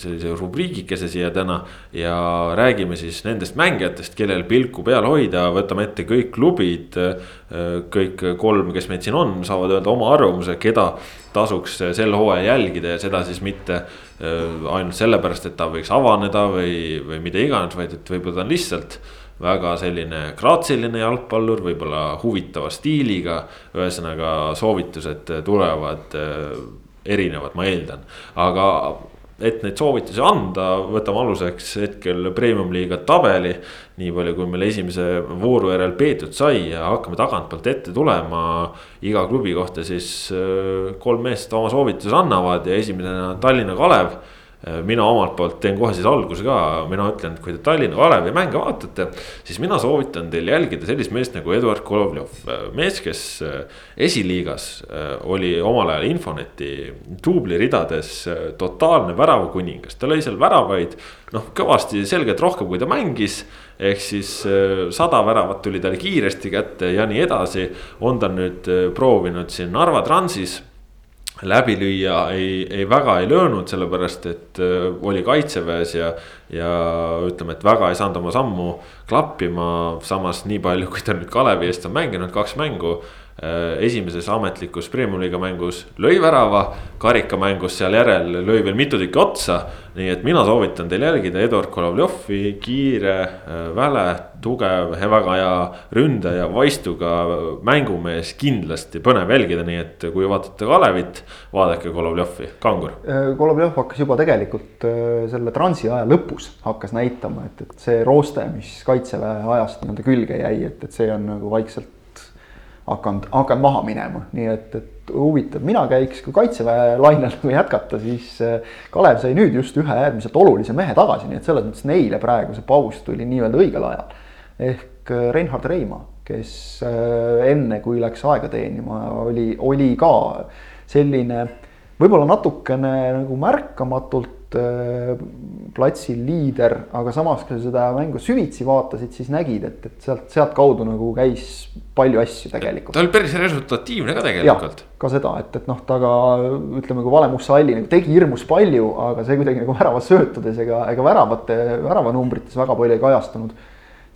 sellise rubriigikese siia täna. ja räägime siis nendest mängijatest, kellel pilku peal hoida, võtame ette kõik klubid. Äh, kõik kolm, kes meid siin on, saavad öelda oma arvamuse, keda tasuks sel hooajal jälgida ja seda siis mitte Äh, ainult sellepärast, et ta võiks avaneda või, või mida iganes, vaid et võib-olla ta on lihtsalt väga selline graatsiline jalgpallur, võib-olla huvitava stiiliga. ühesõnaga soovitused tulevad äh, erinevad, ma eeldan, aga et neid soovitusi anda, võtame aluseks hetkel premium-liiga tabeli. nii palju, kui meil esimese vooru järel peetud sai ja hakkame tagantpoolt ette tulema. iga klubi kohta siis äh, kolm meest oma soovituse annavad ja esimesena Tallinna Kalev mina omalt poolt teen kohe siis alguse ka, mina ütlen, et kui te Tallinna Kalevi mänge vaatate, siis mina soovitan teil jälgida sellist meest nagu Eduard Kolovjov. Äh, mees, kes äh, esiliigas oli omal ajal Infoneti duubliridades totaalne väravakuningas, ta lõi seal väravaid. noh, kõvasti selgelt rohkem, kui ta mängis ehk siis sada väravat tuli talle kiiresti kätte ja nii edasi. on ta nüüd proovinud siin Narva Transis läbi lüüa ei, ei väga ei löönud, sellepärast et äh, oli kaitseväes ja. ja ütleme, et väga ei saanud oma sammu klappima, samas nii palju, kui ta nüüd Kalevi eest on mänginud, kaks mängu esimeses ametlikus premium-liiga mängus lõi värava, karikamängus seal järel lõi veel mitu tükki otsa. nii et mina soovitan teil jälgida Eduard Kolovjovi, kiire, äh, väle, tugev, väga hea ründaja, vaistuga mängumees, kindlasti põnev jälgida, nii et kui vaatate Kalevit, vaadake Kolovjovi, kangur. Äh, Kolovjov hakkas juba tegelikult selle transi aja lõpus hakkas näitama, et, et see rooste, mis kaitseväe ajast nii-öelda külge jäi, et, et see on nagu vaikselt hakanud, hakanud maha minema, nii et, et huvitav, mina käiks, kui kaitseväe lainel jätkata, siis äh, Kalev sai nüüd just ühe äärmiselt olulise mehe tagasi, nii et selles mõttes neile praegu see paus tuli nii-öelda õigel ajal. ehk äh, Reinhard Reimaa, kes äh, enne, kui läks aega teenima, oli, oli ka selline võib-olla natukene nagu märkamatult platsil liider, aga samas, kui sa seda mängu süvitsi vaatasid, siis nägid, et, et sealt, sealtkaudu nagu käis palju asju tegelikult. ta oli päris resultatiivne ka tegelikult. ka seda, et, et noh, ta ka ütleme, kui Vale Musta Halli nagu tegi hirmus palju, aga see kuidagi nagu väravas söötudes ega, ega väravate, väravanumbrites väga palju ei kajastunud.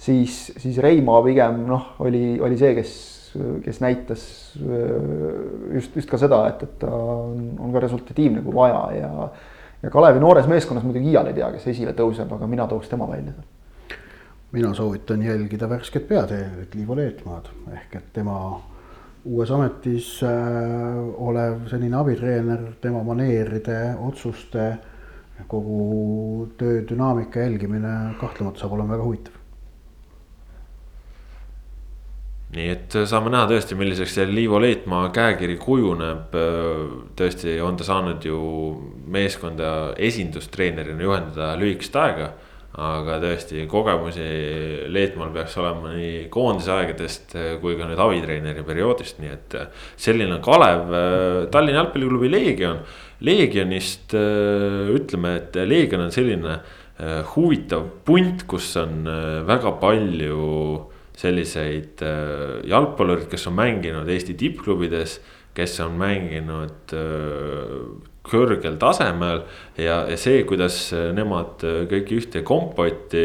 siis, siis Reimaa pigem noh, oli, oli see, kes, kes näitas just, just ka seda, et, et ta on, on ka resultatiivne, kui vaja ja ja Kalevi noores meeskonnas muidugi iial ei tea, kes esile tõuseb, aga mina tooks tema välja mina soovitan jälgida värsket peatreenerit Liivo Leetmaad. Ehk et tema uues ametis äh, olev senine abitreener, tema maneeride, otsuste, kogu töö dünaamika jälgimine kahtlemata saab olema väga huvitav nii et äh, saame näha tõesti, milliseks see Liivo Leetmaa käekiri kujuneb. Äh, tõesti on ta saanud ju meeskonda esindustreenerina juhendada lühikest aega. aga tõesti kogemusi Leetmaal peaks olema nii koondise aegadest äh, kui ka nüüd abitreeneri perioodist, nii et. selline Kalev, Tallinna jalgpalliklubi Leegion. Leegionist ütleme, et Leegion on selline huvitav punt, kus on väga palju selliseid äh, jalgpallureid, kes on mänginud Eesti tippklubides, kes on mänginud äh, kõrgel tasemel ja, ja see, kuidas nemad kõik ühte kompotti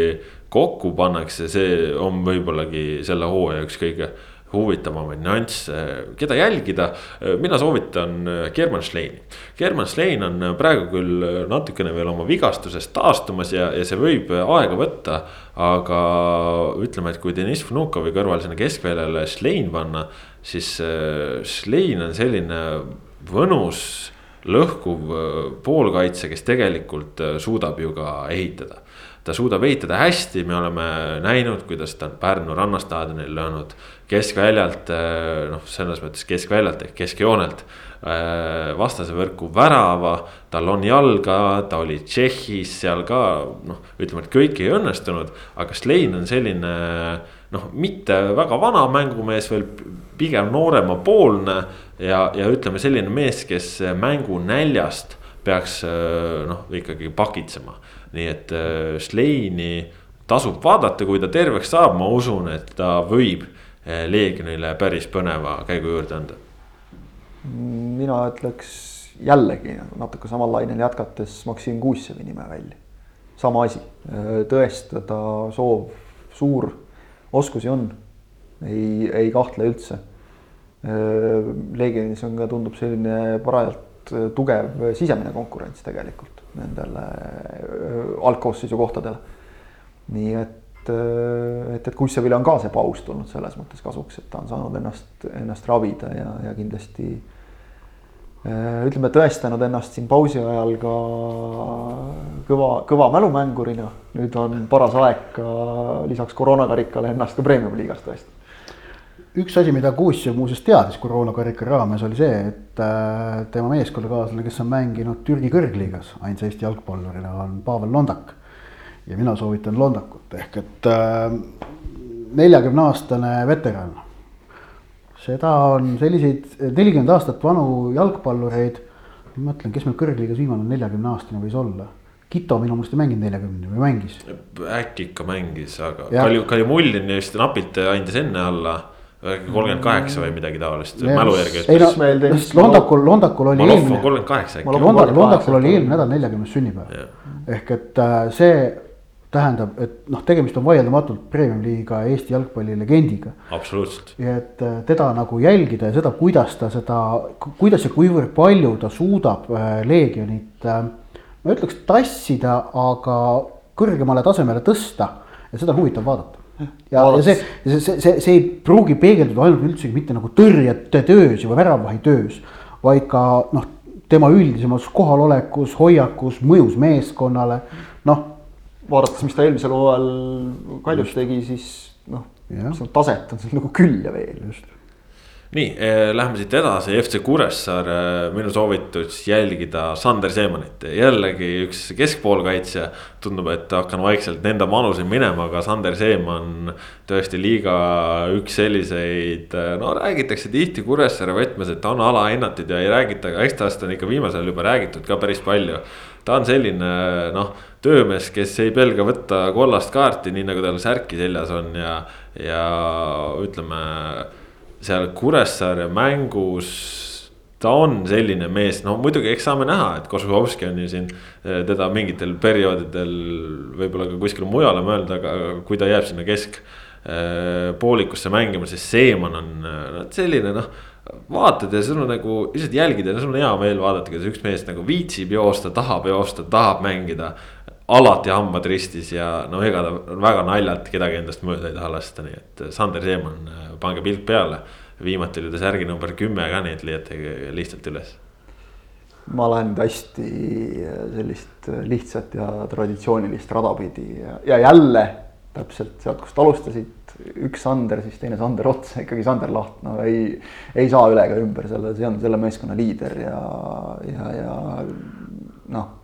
kokku pannakse, see on võib-ollagi selle hooaja üks kõige huvitavamaid nüansse, keda jälgida. mina soovitan German Schleini. German Schlein on praegu küll natukene veel oma vigastusest taastumas ja, ja see võib aega võtta. aga ütleme, et kui Deniss Vnukovi kõrval sinna keskväljale Schlein panna, siis Schlein on selline mõnus lõhkuv poolkaitse, kes tegelikult suudab ju ka ehitada ta suudab ehitada hästi, me oleme näinud, kuidas ta on Pärnu rannastaadionil löönud keskväljalt, eh, noh, selles mõttes keskväljalt ehk keskjoonelt eh, vastase võrku värava, tal on jalga, ta oli Tšehhis seal ka noh, ütleme, et kõik ei õnnestunud, aga Slein on selline noh, mitte väga vana mängumees veel, pigem nooremapoolne ja, ja ütleme, selline mees, kes mängu näljast peaks eh, noh, ikkagi pakitsema nii et äh, Schleini tasub vaadata, kui ta terveks saab, ma usun, et ta võib äh, Leegionile päris põneva käigu juurde anda. mina ütleks jällegi natuke samal lainel jätkates Maksim Kuussevi nime välja. sama asi, äh, tõestada soov suur, oskusi on, ei, ei kahtle üldse. Leegionis on ka, tundub selline parajalt tugev sisemine konkurents tegelikult nendele algkoosseisu kohtadele. nii et, et, et Kussevile on ka see paus tulnud selles mõttes kasuks, et ta on saanud ennast, ennast ravida ja, ja kindlasti ütleme, tõestanud ennast siin pausi ajal ka kõva, kõva mälumängurina. nüüd on paras aeg ka lisaks koroonakarikale ennast ka premium-liigas tõestada üks asi, mida Kuussev muuseas teadis koroonakarika raames, oli see, et äh, tema meeskonnakaaslane, kes on mänginud Türgi kõrgliigas ainsa Eesti jalgpallurina, on Pavel Londak. ja mina soovitan Londakut ehk et äh, neljakümne aastane veteran. seda on selliseid nelikümmend aastat vanu jalgpallureid, ma mõtlen, kes meil kõrgliigas viimane neljakümne aastane võis olla Kito minu meelest ei mänginud neljakümne või mängis? äkki ikka mängis, aga Kalju, Kalju Mullin vist napilt andis enne alla kolmkümmend kaheksa või midagi taolist, mälu järgi. ei no, Londakul, Londakul oli eelmine. kolmkümmend kaheksa äkki. Londakul, Londakul oli eelmine nädal neljakümnes sünnipäev. ehk et äh, see tähendab, et noh, tegemist on vaieldamatult premium-liiga Eesti jalgpalli legendiga. absoluutselt. ja et äh, teda nagu jälgida ja seda, kuidas ta seda, kuidas ja kuivõrd palju ta suudab äh, Leegionit ma ütleks tassida, aga kõrgemale tasemele tõsta ja seda on huvitav vaadata ja, ja see, see, see, see, see ei pruugi peegelduda ainult üldsegi mitte nagu tõrjete töös või väravahi töös, vaid ka noh, tema üldisemas kohalolekus, hoiakus, mõjus meeskonnale, noh. vaadates, mis ta eelmisel hooajal Kaljus tegi, siis noh, taset on seal nagu küll ja veel. just nii eh,, lähme siit edasi, FC Kuressaare, minu soovitus jälgida Sander Seemanit, jällegi üks keskpoolkaitsja. tundub, et hakkan vaikselt enda manuseid minema, aga Sander Seeman tõesti liiga üks selliseid, no räägitakse tihti Kuressaare võtmes, et ta on alahinnatud ja ei räägita, aga eks tast on ikka viimasel ajal juba räägitud ka päris palju. ta on selline noh, töömees, kes ei pelga võtta kollast kaarti, nii nagu tal särki seljas on ja, ja ütleme seal Kuressaare mängus ta on selline mees, no muidugi, eks saame näha, et Kožuhovski on ju siin eh, teda mingitel perioodidel võib-olla ka kuskile mujale mõelda, aga kui ta jääb sinna kesk eh, mängima, siis Seeman on no, selline noh. vaatad ja sul on nagu lihtsalt jälgida ja sul on hea meel vaadata, kuidas üks mees nagu viitsib joosta, tahab joosta, tahab mängida alati hambad ristis ja no ega ta väga naljalt kedagi endast mööda ei taha lasta, nii et Sander Seeman, pange pilk peale. viimati oli ta särgi number kümme ka, nii et leiate lihtsalt üles. ma lähen nüüd hästi sellist lihtsat ja traditsioonilist rada pidi ja, ja jälle täpselt sealt, kust alustasid, üks Sander, siis teine Sander otsa, ikkagi Sander Laht, no ei, ei saa üle ega ümber selle, see on selle meeskonna liider ja, ja, ja noh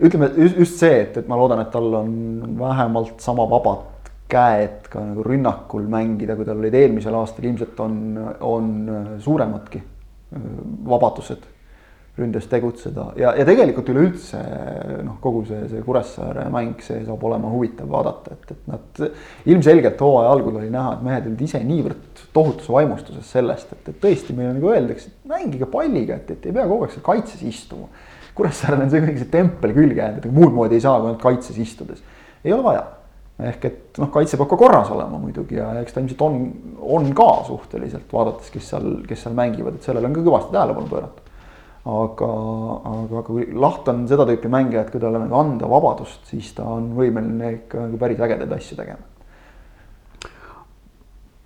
ütleme just see, et, et ma loodan, et tal on vähemalt sama vabad käed ka nagu rünnakul mängida, kui tal olid eelmisel aastal, ilmselt on, on suuremadki vabadused ründes tegutseda. Ja, ja tegelikult üleüldse noh, kogu see, see Kuressaare mäng, see saab olema huvitav vaadata, et, et nad ilmselgelt hooaja algul oli näha, et mehed olid ise niivõrd tohutus vaimustuses sellest, et, et tõesti meile nagu öeldakse, et mängige palliga, et, et ei pea kogu aeg seal kaitses istuma Kuressaarel on see kuidagi see tempel külge jäänud, et muud moodi ei saa kui ainult kaitses istudes. ei ole vaja. ehk et noh, kaitse peab ka korras olema muidugi ja eks ta ilmselt on, on ka suhteliselt vaadates, kes seal, kes seal mängivad, et sellele on ka kõvasti tähelepanu pööratud. aga, aga kui Laht on seda tüüpi mängija, et kui talle nagu anda vabadust, siis ta on võimeline ikka nagu päris ägedaid asju tegema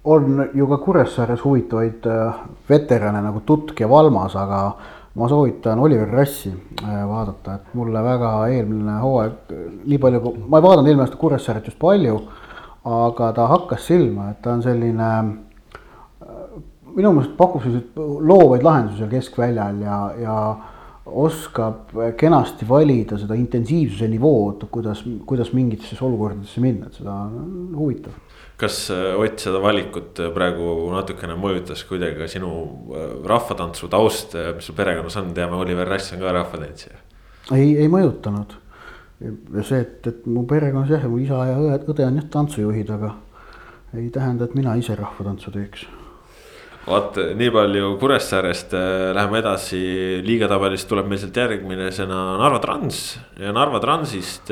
on ju ka Kuressaares huvitavaid äh, veterane nagu Tutk ja Valmas, aga ma soovitan Oliver Rassi äh, vaadata, et mulle väga eelmine hooaeg, nii palju, ma ei vaadanud eelmine aasta Kuressaaret just palju, aga ta hakkas silma, et ta on selline äh, minu meelest pakub selliseid loovaid lahendusi seal keskväljal ja, ja oskab kenasti valida seda intensiivsuse nivood, kuidas, kuidas mingitesse olukordadesse minna, et seda on huvitav kas äh, Ott seda valikut äh, praegu natukene mõjutas kuidagi ka sinu äh, rahvatantsu taust, mis sul perekonnas on, teame, Oliver Rass on ka rahvatantsija. ei, ei mõjutanud. see, et, et mu perekonnas jah, mu isa ja õe, õde on jah tantsujuhid, aga ei tähenda, et mina ise rahvatantsu teeks. Vot nii palju Kuressaarest, läheme edasi, liigatabelist tuleb meil sealt järgmisena Narva Trans. Ja Narva Transist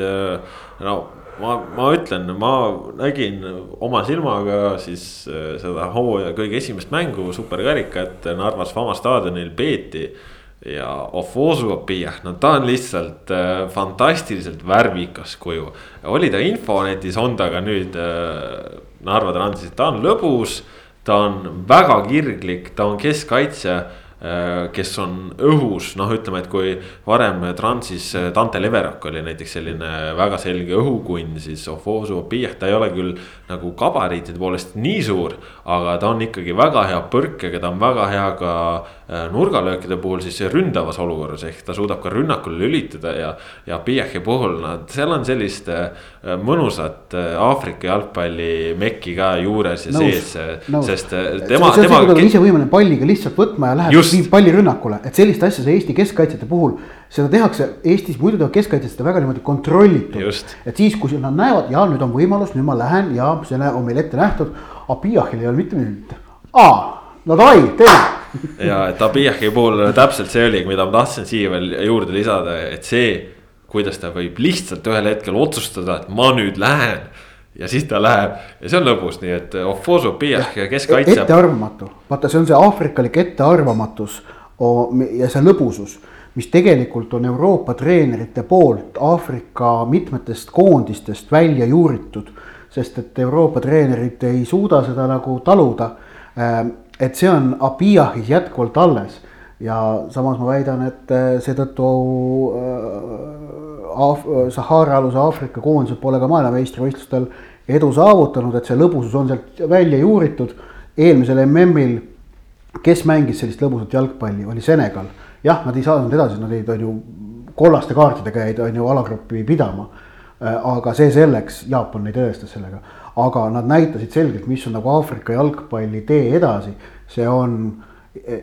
no ma, ma ütlen, ma nägin oma silmaga siis äh, seda hooaja kõige esimest mängu, superkarikat Narvas Fama staadionil peeti. ja Ofosu Opijah, no ta on lihtsalt äh, fantastiliselt värvikas kuju. oli ta infonetis, on ta ka nüüd äh, Narva Transis, ta on lõbus. ta on väga kirglik, ta on keskkaitsja kes on õhus, noh, ütleme, et kui varem Transis Dante Leverok oli näiteks selline väga selge õhukunn, siis Ofosu Opiah, ta ei ole küll nagu gabariitide poolest nii suur. aga ta on ikkagi väga hea põrkega, ta on väga hea ka nurgalöökide puhul siis ründavas olukorras, ehk ta suudab ka rünnakule lülitada ja. ja Piachi puhul nad, seal on sellist mõnusat Aafrika jalgpalli mekki ka juures ja nõus, sees, sest tema. on ise võimeline palliga lihtsalt võtma ja läheb viib palli rünnakule, et sellist asja see Eesti keskkaitsjate puhul. seda tehakse Eestis, muidu teevad keskkaitsjad seda väga niimoodi kontrollitult. et siis, kui nad näevad ja nüüd on võimalus, nüüd ma lähen ja see on meil ette nähtud. Abiyahil ei ole mitte midagi, aa, no davai, teeme ja, et Abiyahi puhul täpselt see oli, mida ma tahtsin siia veel juurde lisada, et see, kuidas ta võib lihtsalt ühel hetkel otsustada, et ma nüüd lähen ja siis ta läheb ja see on lõbus, nii et Ofosu Piah, kes kaitseb. ettearvamatu, vaata, see on see aafrikalik ettearvamatus ja see lõbusus, mis tegelikult on Euroopa treenerite poolt Aafrika mitmetest koondistest välja juuritud. sest et Euroopa treenerid ei suuda seda nagu taluda. Ähm, et see on Abiyahis jätkuvalt alles ja samas ma väidan, et äh, seetõttu äh, Af-, Sahara-aluse Aafrika koondised pole ka maailmameistrivõistlustel edu saavutanud, et see lõbusus on sealt välja juuritud. eelmisel MM-il, kes mängis sellist lõbusat jalgpalli, oli Senegal. jah, nad ei saanud edasi, nad jäid, on ju, kollaste kaartidega jäid, on ju, alagruppi pidama. Äh, aga see selleks, Jaapan neid tõestas sellega, aga nad näitasid selgelt, mis on nagu Aafrika jalgpalli tee edasi, see on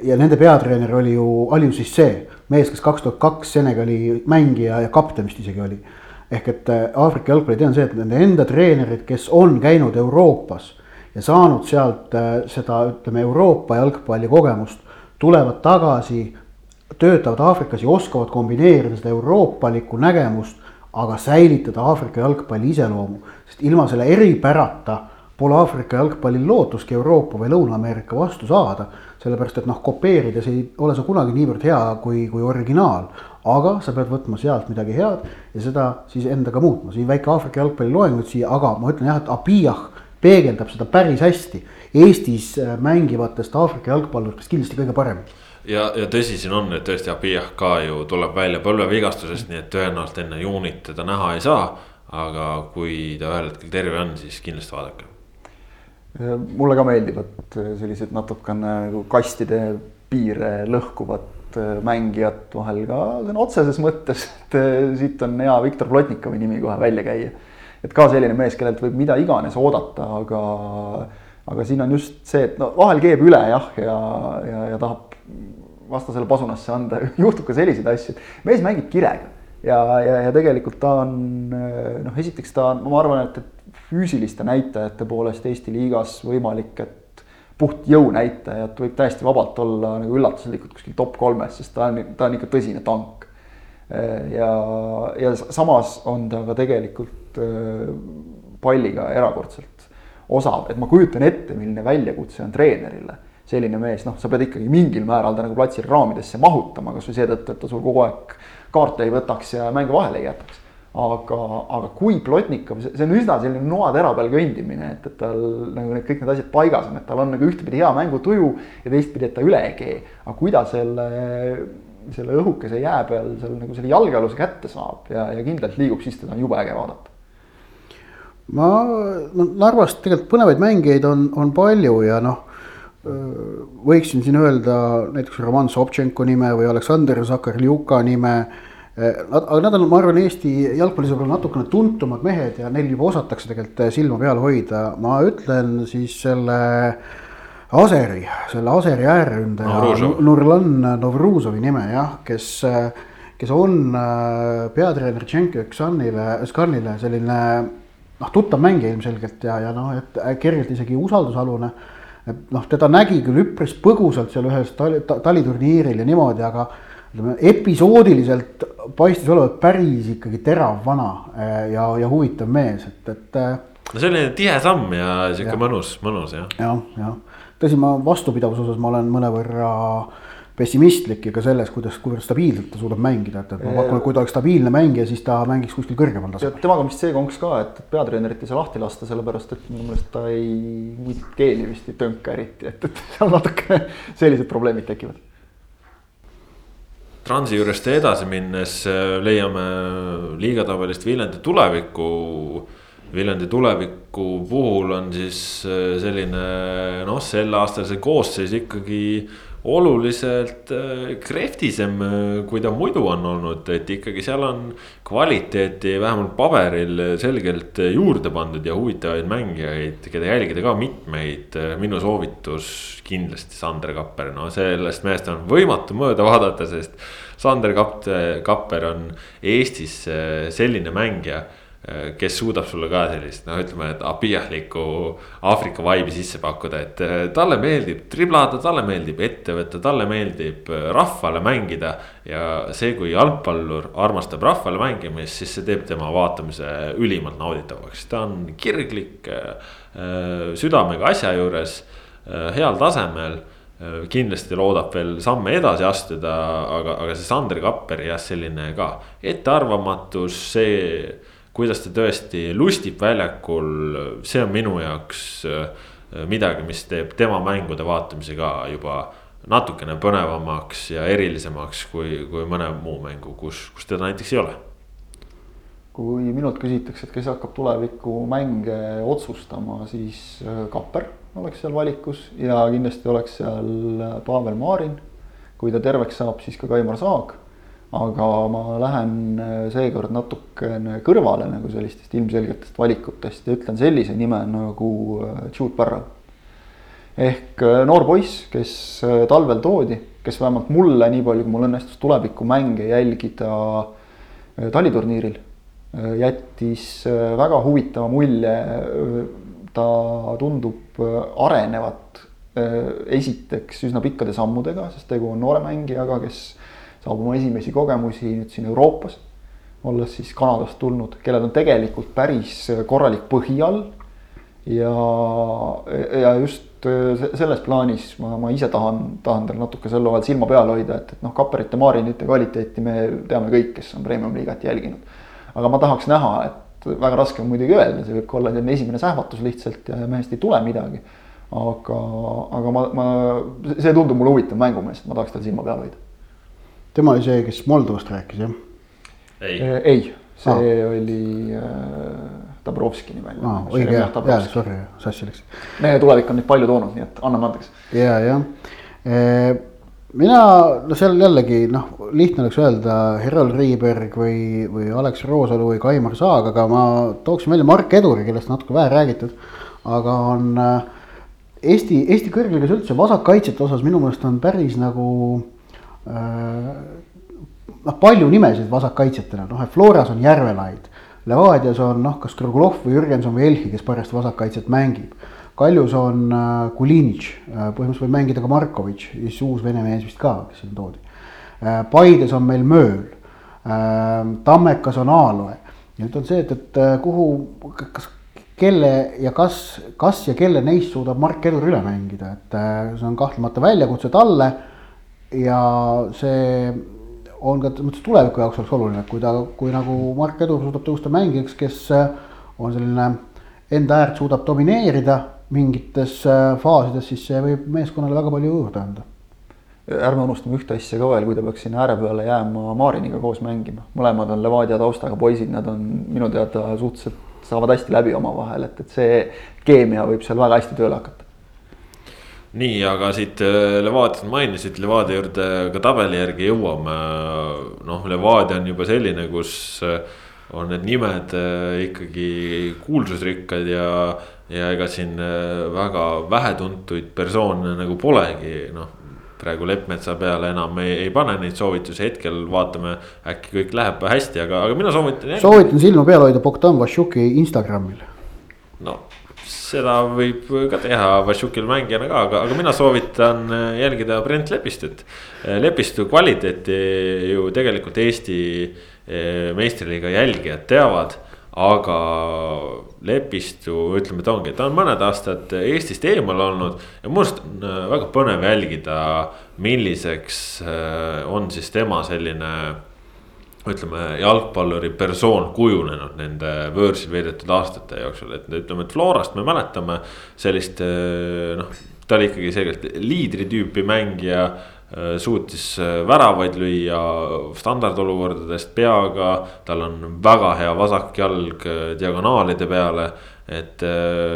ja nende peatreener oli ju Aliou Cissé, mees, kes kaks tuhat kaks Senegali mängija ja kapten vist isegi oli. ehk et äh, Aafrika jalgpalli tee on see, et nende enda treenerid, kes on käinud Euroopas ja saanud sealt äh, seda, ütleme, Euroopa jalgpalli kogemust, tulevad tagasi, töötavad Aafrikas ja oskavad kombineerida seda euroopalikku nägemust, aga säilitada Aafrika jalgpalli iseloomu, sest ilma selle eripärata pole Aafrika jalgpallil lootuski Euroopa või Lõuna-Ameerika vastu saada sellepärast et noh, kopeerides ei ole sa kunagi niivõrd hea kui, kui originaal. aga sa pead võtma sealt midagi head ja seda siis endaga muutma, siin väike Aafrika jalgpalli loeng nüüd siia, aga ma ütlen jah, et Abiyah peegeldab seda päris hästi. Eestis äh, mängivatest Aafrika jalgpalluritest kindlasti kõige parem ja, ja tõsi siin on, et tõesti Abiyah ka ju tuleb välja põlvevigastusest, nii et tõenäoliselt enne juunit teda näha ei saa. aga kui ta ühel hetkel terve on, siis kindlasti vaadake mulle ka meeldivad äh, sellised natukene nagu kastide piire lõhkuvad äh, mängijad vahel ka sõna otseses mõttes, et äh, siit on hea Viktor Plotnikovi nimi kohe välja käia. et ka selline mees, kellelt võib mida iganes oodata, aga, aga siin on just see, et no vahel keeb üle jah, ja, ja, ja tahab vastasele pasunasse anda, juhtub ka selliseid asju, et mees mängib kirega ja, ja, ja tegelikult ta on noh, esiteks ta on, ma arvan, et, et füüsiliste näitajate poolest Eesti liigas võimalik, et puht jõunäitajat võib täiesti vabalt olla nagu üllatuslikult kuskil top kolmes, sest ta on, ta on ikka tõsine tank. ja, ja samas on ta ka tegelikult palliga erakordselt osav, et ma kujutan ette, milline väljakutse on treenerile selline mees, noh, sa pead ikkagi mingil määral ta nagu platsil raamidesse mahutama, kasvõi seetõttu, et ta sul kogu aeg kaarte ei võtaks ja mänge vahele ei jätaks aga, aga kui Plotnikov, see on üsna selline noatera peal kõndimine, et, et tal nagu need kõik need asjad paigas on, et tal on nagu ühtepidi hea mängutuju ja teistpidi, et ta üle ei kee. aga kui ta selle, selle õhukese jää peal seal nagu selle jalgealuse kätte saab ja, ja kindlalt liigub, siis teda on jube äge vaadata ma, no Narvas tegelikult põnevaid mängijaid on, on palju ja noh, võiksin siin öelda näiteks Roman Sobtšenko nime või Aleksandr Zakarljuka nime aga nad on, ma arvan, Eesti jalgpallisõbrale natukene tuntumad mehed ja neil juba osatakse tegelikult eh, silma peal hoida, ma ütlen siis selle. Aseri, selle Aseri äärründaja Nurlan Novruzovi nime jah, kes, kes on peatreener Tšenko Ksanile, Skanile selline noh, tuttav mängija ilmselgelt ja, ja noh, et kergelt isegi usaldusalune. et noh, teda nägi küll üpris põgusalt seal ühes tali, taliturniiril ja niimoodi, aga ütleme episoodiliselt paistis olevat päris ikkagi terav vana eh, ja, ja huvitav mees, et, et. Eh, no selline tihe samm ja sihuke mõnus, mõnus jah. jah, jah, tõsi, ma vastupidavuse osas ma olen mõnevõrra pessimistlik ja ka selles, kuidas, kuivõrd stabiilselt ta suudab mängida, et, et ma pakun, et kui ta oleks stabiilne mängija, siis ta mängiks kuskil kõrgemal tasemel. temaga on vist see konks ka, et peatreenerit ei saa lahti lasta, sellepärast et minu meelest ta ei, keeli vist ei tönka eriti, et, et seal natuke sellised probleemid tekivad Transi juurest edasi minnes äh, leiame liigatabelist Viljandi tuleviku. Viljandi tuleviku puhul on siis äh, selline noh, sel aastal see koosseis ikkagi oluliselt äh, krehvtisem, kui ta muidu on olnud, et ikkagi seal on kvaliteeti vähemalt paberil selgelt juurde pandud ja huvitavaid mängijaid, keda jälgida ka mitmeid. minu soovitus kindlasti Sander Kapper, no sellest mehest on võimatu mööda vaadata, sest Sander Kapper on Eestis selline mängija Äh, kes suudab sulle ka sellist noh, ütleme, et abiahlikku Aafrika vibe'i sisse pakkuda, et äh, talle meeldib triblada, talle meeldib ette võtta, talle meeldib äh, rahvale mängida. ja see, kui jalgpallur armastab rahvale mängimist, siis see teeb tema vaatamise ülimalt nauditavaks, ta on kirglik, südamega asja juures, heal tasemel kindlasti loodab veel samme edasi astuda, aga, aga see Sander Kapper jah, selline ka ettearvamatus, see kuidas ta tõesti lustib väljakul, see on minu jaoks äh, midagi, mis teeb tema mängude vaatamise ka juba natukene põnevamaks ja erilisemaks kui, kui mõne muu mängu, kus, kus teda näiteks ei ole. kui minult küsitakse, et kes hakkab tulevikumänge otsustama, siis äh, Kapper oleks seal valikus ja kindlasti oleks seal äh, Pavel Marin. kui ta terveks saab, siis ka Kaimar Saag aga ma lähen äh, seekord natukene kõrvale nagu sellistest ilmselgetest valikutest ja ütlen sellise nime nagu äh, Jude Barrow. ehk äh, noor poiss, kes talvel toodi, kes vähemalt mulle, nii palju kui mul õnnestus tulevikumänge jälgida taliturniiril, jättis väga huvitava mulje. ta tundub arenevat esiteks üsna pikkade sammudega, sest tegu on noore mängijaga, kes saab oma esimesi kogemusi nüüd siin Euroopas. olles siis Kanadast tulnud, kellel on tegelikult päris korralik põhi all. ja, ja just selles plaanis ma, ma ise tahan, tahan tal natuke sel hooajal silma peal hoida, et, et noh, Kapperite, Marinite kvaliteeti me teame kõik, kes on premium liigat jälginud. aga ma tahaks näha, et väga raske on muidugi öelda, see võib ka olla selline esimene sähvatus lihtsalt ja mehest ei tule midagi. aga, aga ma, ma, see tundub mulle huvitav mängumees, ma tahaks tal silma peal hoida tema oli see, kes Moldovast rääkis, jah? ei, äh, ei, see ah. oli äh, Dabrovski nimeline ah,. õige, jah, jaa, sorry, sassi läks. meie tulevik on neid palju toonud, nii et anname andeks. ja, jah e,. mina, no seal jällegi noh, lihtne oleks öelda Herald Riiberg või, või Alex Roosalu või Kaimar Saag, aga ma tooksin välja Mark Eduri, kellest natuke vähe räägitud. aga on äh, Eesti, Eesti kõrgliigas üldse vasakkaitsjate osas minu meelest on päris nagu Äh, noh, palju nimesid vasakkaitsjatena, noh, et Floras on Järvelaid. Levadias on noh, kas Krugulov või Jürgenson või Elhi, kes parajasti vasakkaitset mängib. Kaljus on äh, Kulinitš äh,, põhimõtteliselt võib mängida ka Markovitš, siis uus vene mees vist ka, kes siin toodi äh,. Paides on meil Mööl äh,, Tammekas on Aaloe. nüüd on see, et, et äh, kuhu, kas, kelle ja kas, kas ja kelle neist suudab Mark Edur üle mängida, et äh, see on kahtlemata väljakutse talle ja see on ka mõttes tuleviku jaoks oleks oluline, kui ta, kui nagu Mark Edur suudab tõusta mängijaks, kes on selline enda äärt suudab domineerida mingites äh, faasides, siis see võib meeskonnale väga palju juurde anda. ärme unustame ühte asja ka veel, kui ta peaks sinna ääre peale jääma Mariniga koos mängima, mõlemad on Levadia taustaga poisid, nad on minu teada suhteliselt, saavad hästi läbi omavahel, et, et see keemia võib seal väga hästi tööle hakata nii, aga siit äh, Levadiat mainisid, Levadia juurde ka tabeli järgi jõuame. noh, Levadia on juba selline, kus äh, on need nimed äh, ikkagi kuulsusrikkad ja, ja ega siin väga vähetuntuid persoone nagu polegi, noh praegu Leppmetsa peale enam ei, ei pane neid soovitusi, hetkel vaatame, äkki kõik läheb hästi, aga, aga mina soovitan. soovitan silma peal hoida Bogdan Vašjuki Instagramil. no seda võib ka teha Vašukil mängijana ka, aga, aga mina soovitan äh, jälgida Brent Lepistut. Äh, Lepistu kvaliteeti ju tegelikult Eesti äh, meistriliiga jälgijad teavad aga Lepistu, ütleme, ta ongi, ta on mõned aastad Eestist eemal olnud ja minu arust on väga põnev jälgida, milliseks on siis tema selline ütleme, jalgpalluri persoon kujunenud nende võõrsil veedetud aastate jooksul, et ütleme, et Florast me mäletame sellist noh ta oli ikkagi selgelt liidri tüüpi mängija. suutis väravaid lüüa standardolukordadest peaga, tal on väga hea vasakjalg diagonaalide peale. et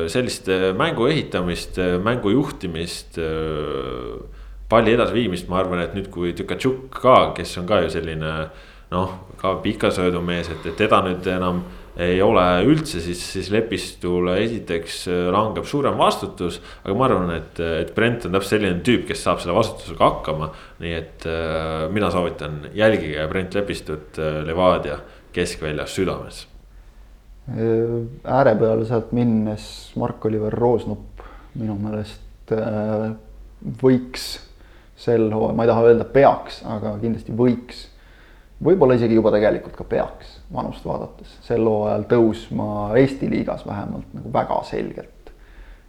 sellist mängu ehitamist, mängu juhtimist palli edasiviimist, ma arvan, et nüüd, kui Tükatšuk ka, kes on ka ju selline noh, ka pikasöödumees, et, et teda nüüd enam ei ole üldse, siis, siis Lepistule esiteks langeb suurem vastutus. aga ma arvan, et, et Brent on täpselt selline tüüp, kes saab selle vastutusega hakkama. nii et äh, mina soovitan, jälgige Brent Lepistut äh, Levadia keskväljas südames. Äh, ääre peale sealt minnes Mark-Oliver Roosnup minu meelest äh, võiks sel hooajal, ma ei taha öelda peaks, aga kindlasti võiks. Võib-olla isegi juba tegelikult ka peaks vanust vaadates sel hooajal tõusma Eesti liigas vähemalt nagu väga selgelt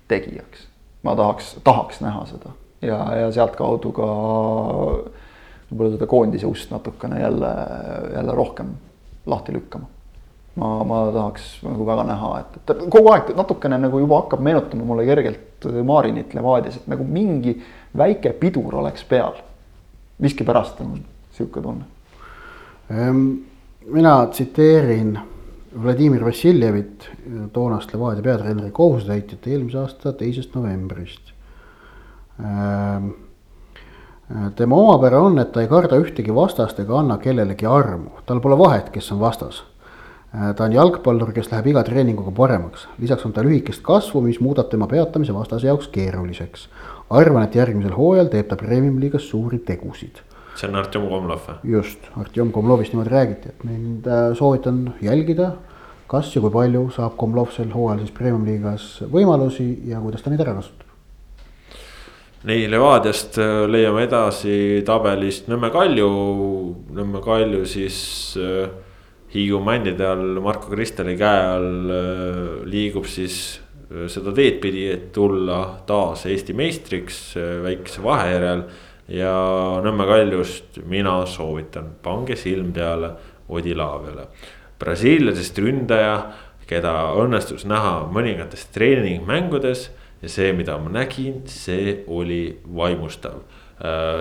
tegijaks. ma tahaks, tahaks näha seda ja, ja sealtkaudu ka võib-olla seda koondise ust natukene jälle, jälle rohkem lahti lükkama ma, ma tahaks nagu väga näha, et, et kogu aeg natukene nagu juba hakkab meenutama mulle kergelt Marinit Levadias, et nagu mingi väike pidur oleks peal. miskipärast on sihuke tunne. Ehm, mina tsiteerin Vladimir Vassiljevit, toonast Levadia peatreeneri kohusetäitjat eelmise aasta teisest novembrist. Ehm, tema omapära on, et ta ei karda ühtegi vastast ega anna kellelegi armu, tal pole vahet, kes on vastas ta on jalgpallur, kes läheb iga treeninguga paremaks, lisaks on ta lühikest kasvu, mis muudab tema peatamise vastase jaoks keeruliseks arvan, et järgmisel hooajal teeb ta Premium-liigas suuri tegusid. See on Artjom Komlov või? just, Artjom Komlovist niimoodi räägiti, et mind äh, soovitan jälgida, kas ja kui palju saab Komlov sel hooajal siis Premium-liigas võimalusi ja kuidas ta neid ära kasutab. nii, Levadiast äh, leiame edasi tabelist Nõmme Kalju, Nõmme Kalju siis äh, Hiiu männide all Marko Kristali käe all liigub siis seda teed pidi, et tulla taas Eesti meistriks väikese vahe järel. Ja Nõmme Kaljust mina soovitan, pange silm peale Odilaaviale. brasiillasest ründaja, keda õnnestus näha mõningates treeningmängudes ja see, mida ma nägin, see oli vaimustav.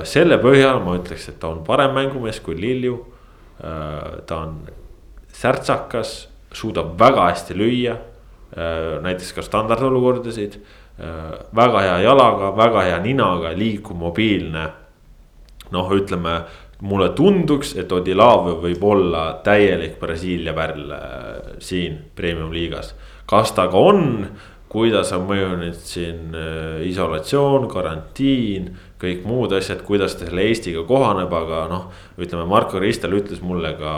selle põhjal ma ütleks, et ta on parem mängumees kui Lilju. ta on särtsakas, suudab väga hästi lüüa Äh, näiteks ka standardolukordasid. Äh, väga hea jalaga, väga hea ninaga, liikuv, mobiilne. Noh, ütleme mulle tunduks, et Odilave võib olla täielik Brasiilia pärl äh, siin premium liigas. kas ta ka on, kuidas on mõjunud siin isolatsioon, karantiin kõik muud asjad, kuidas ta selle Eestiga kohaneb, aga noh. ütleme, Marko Ristel ütles mulle ka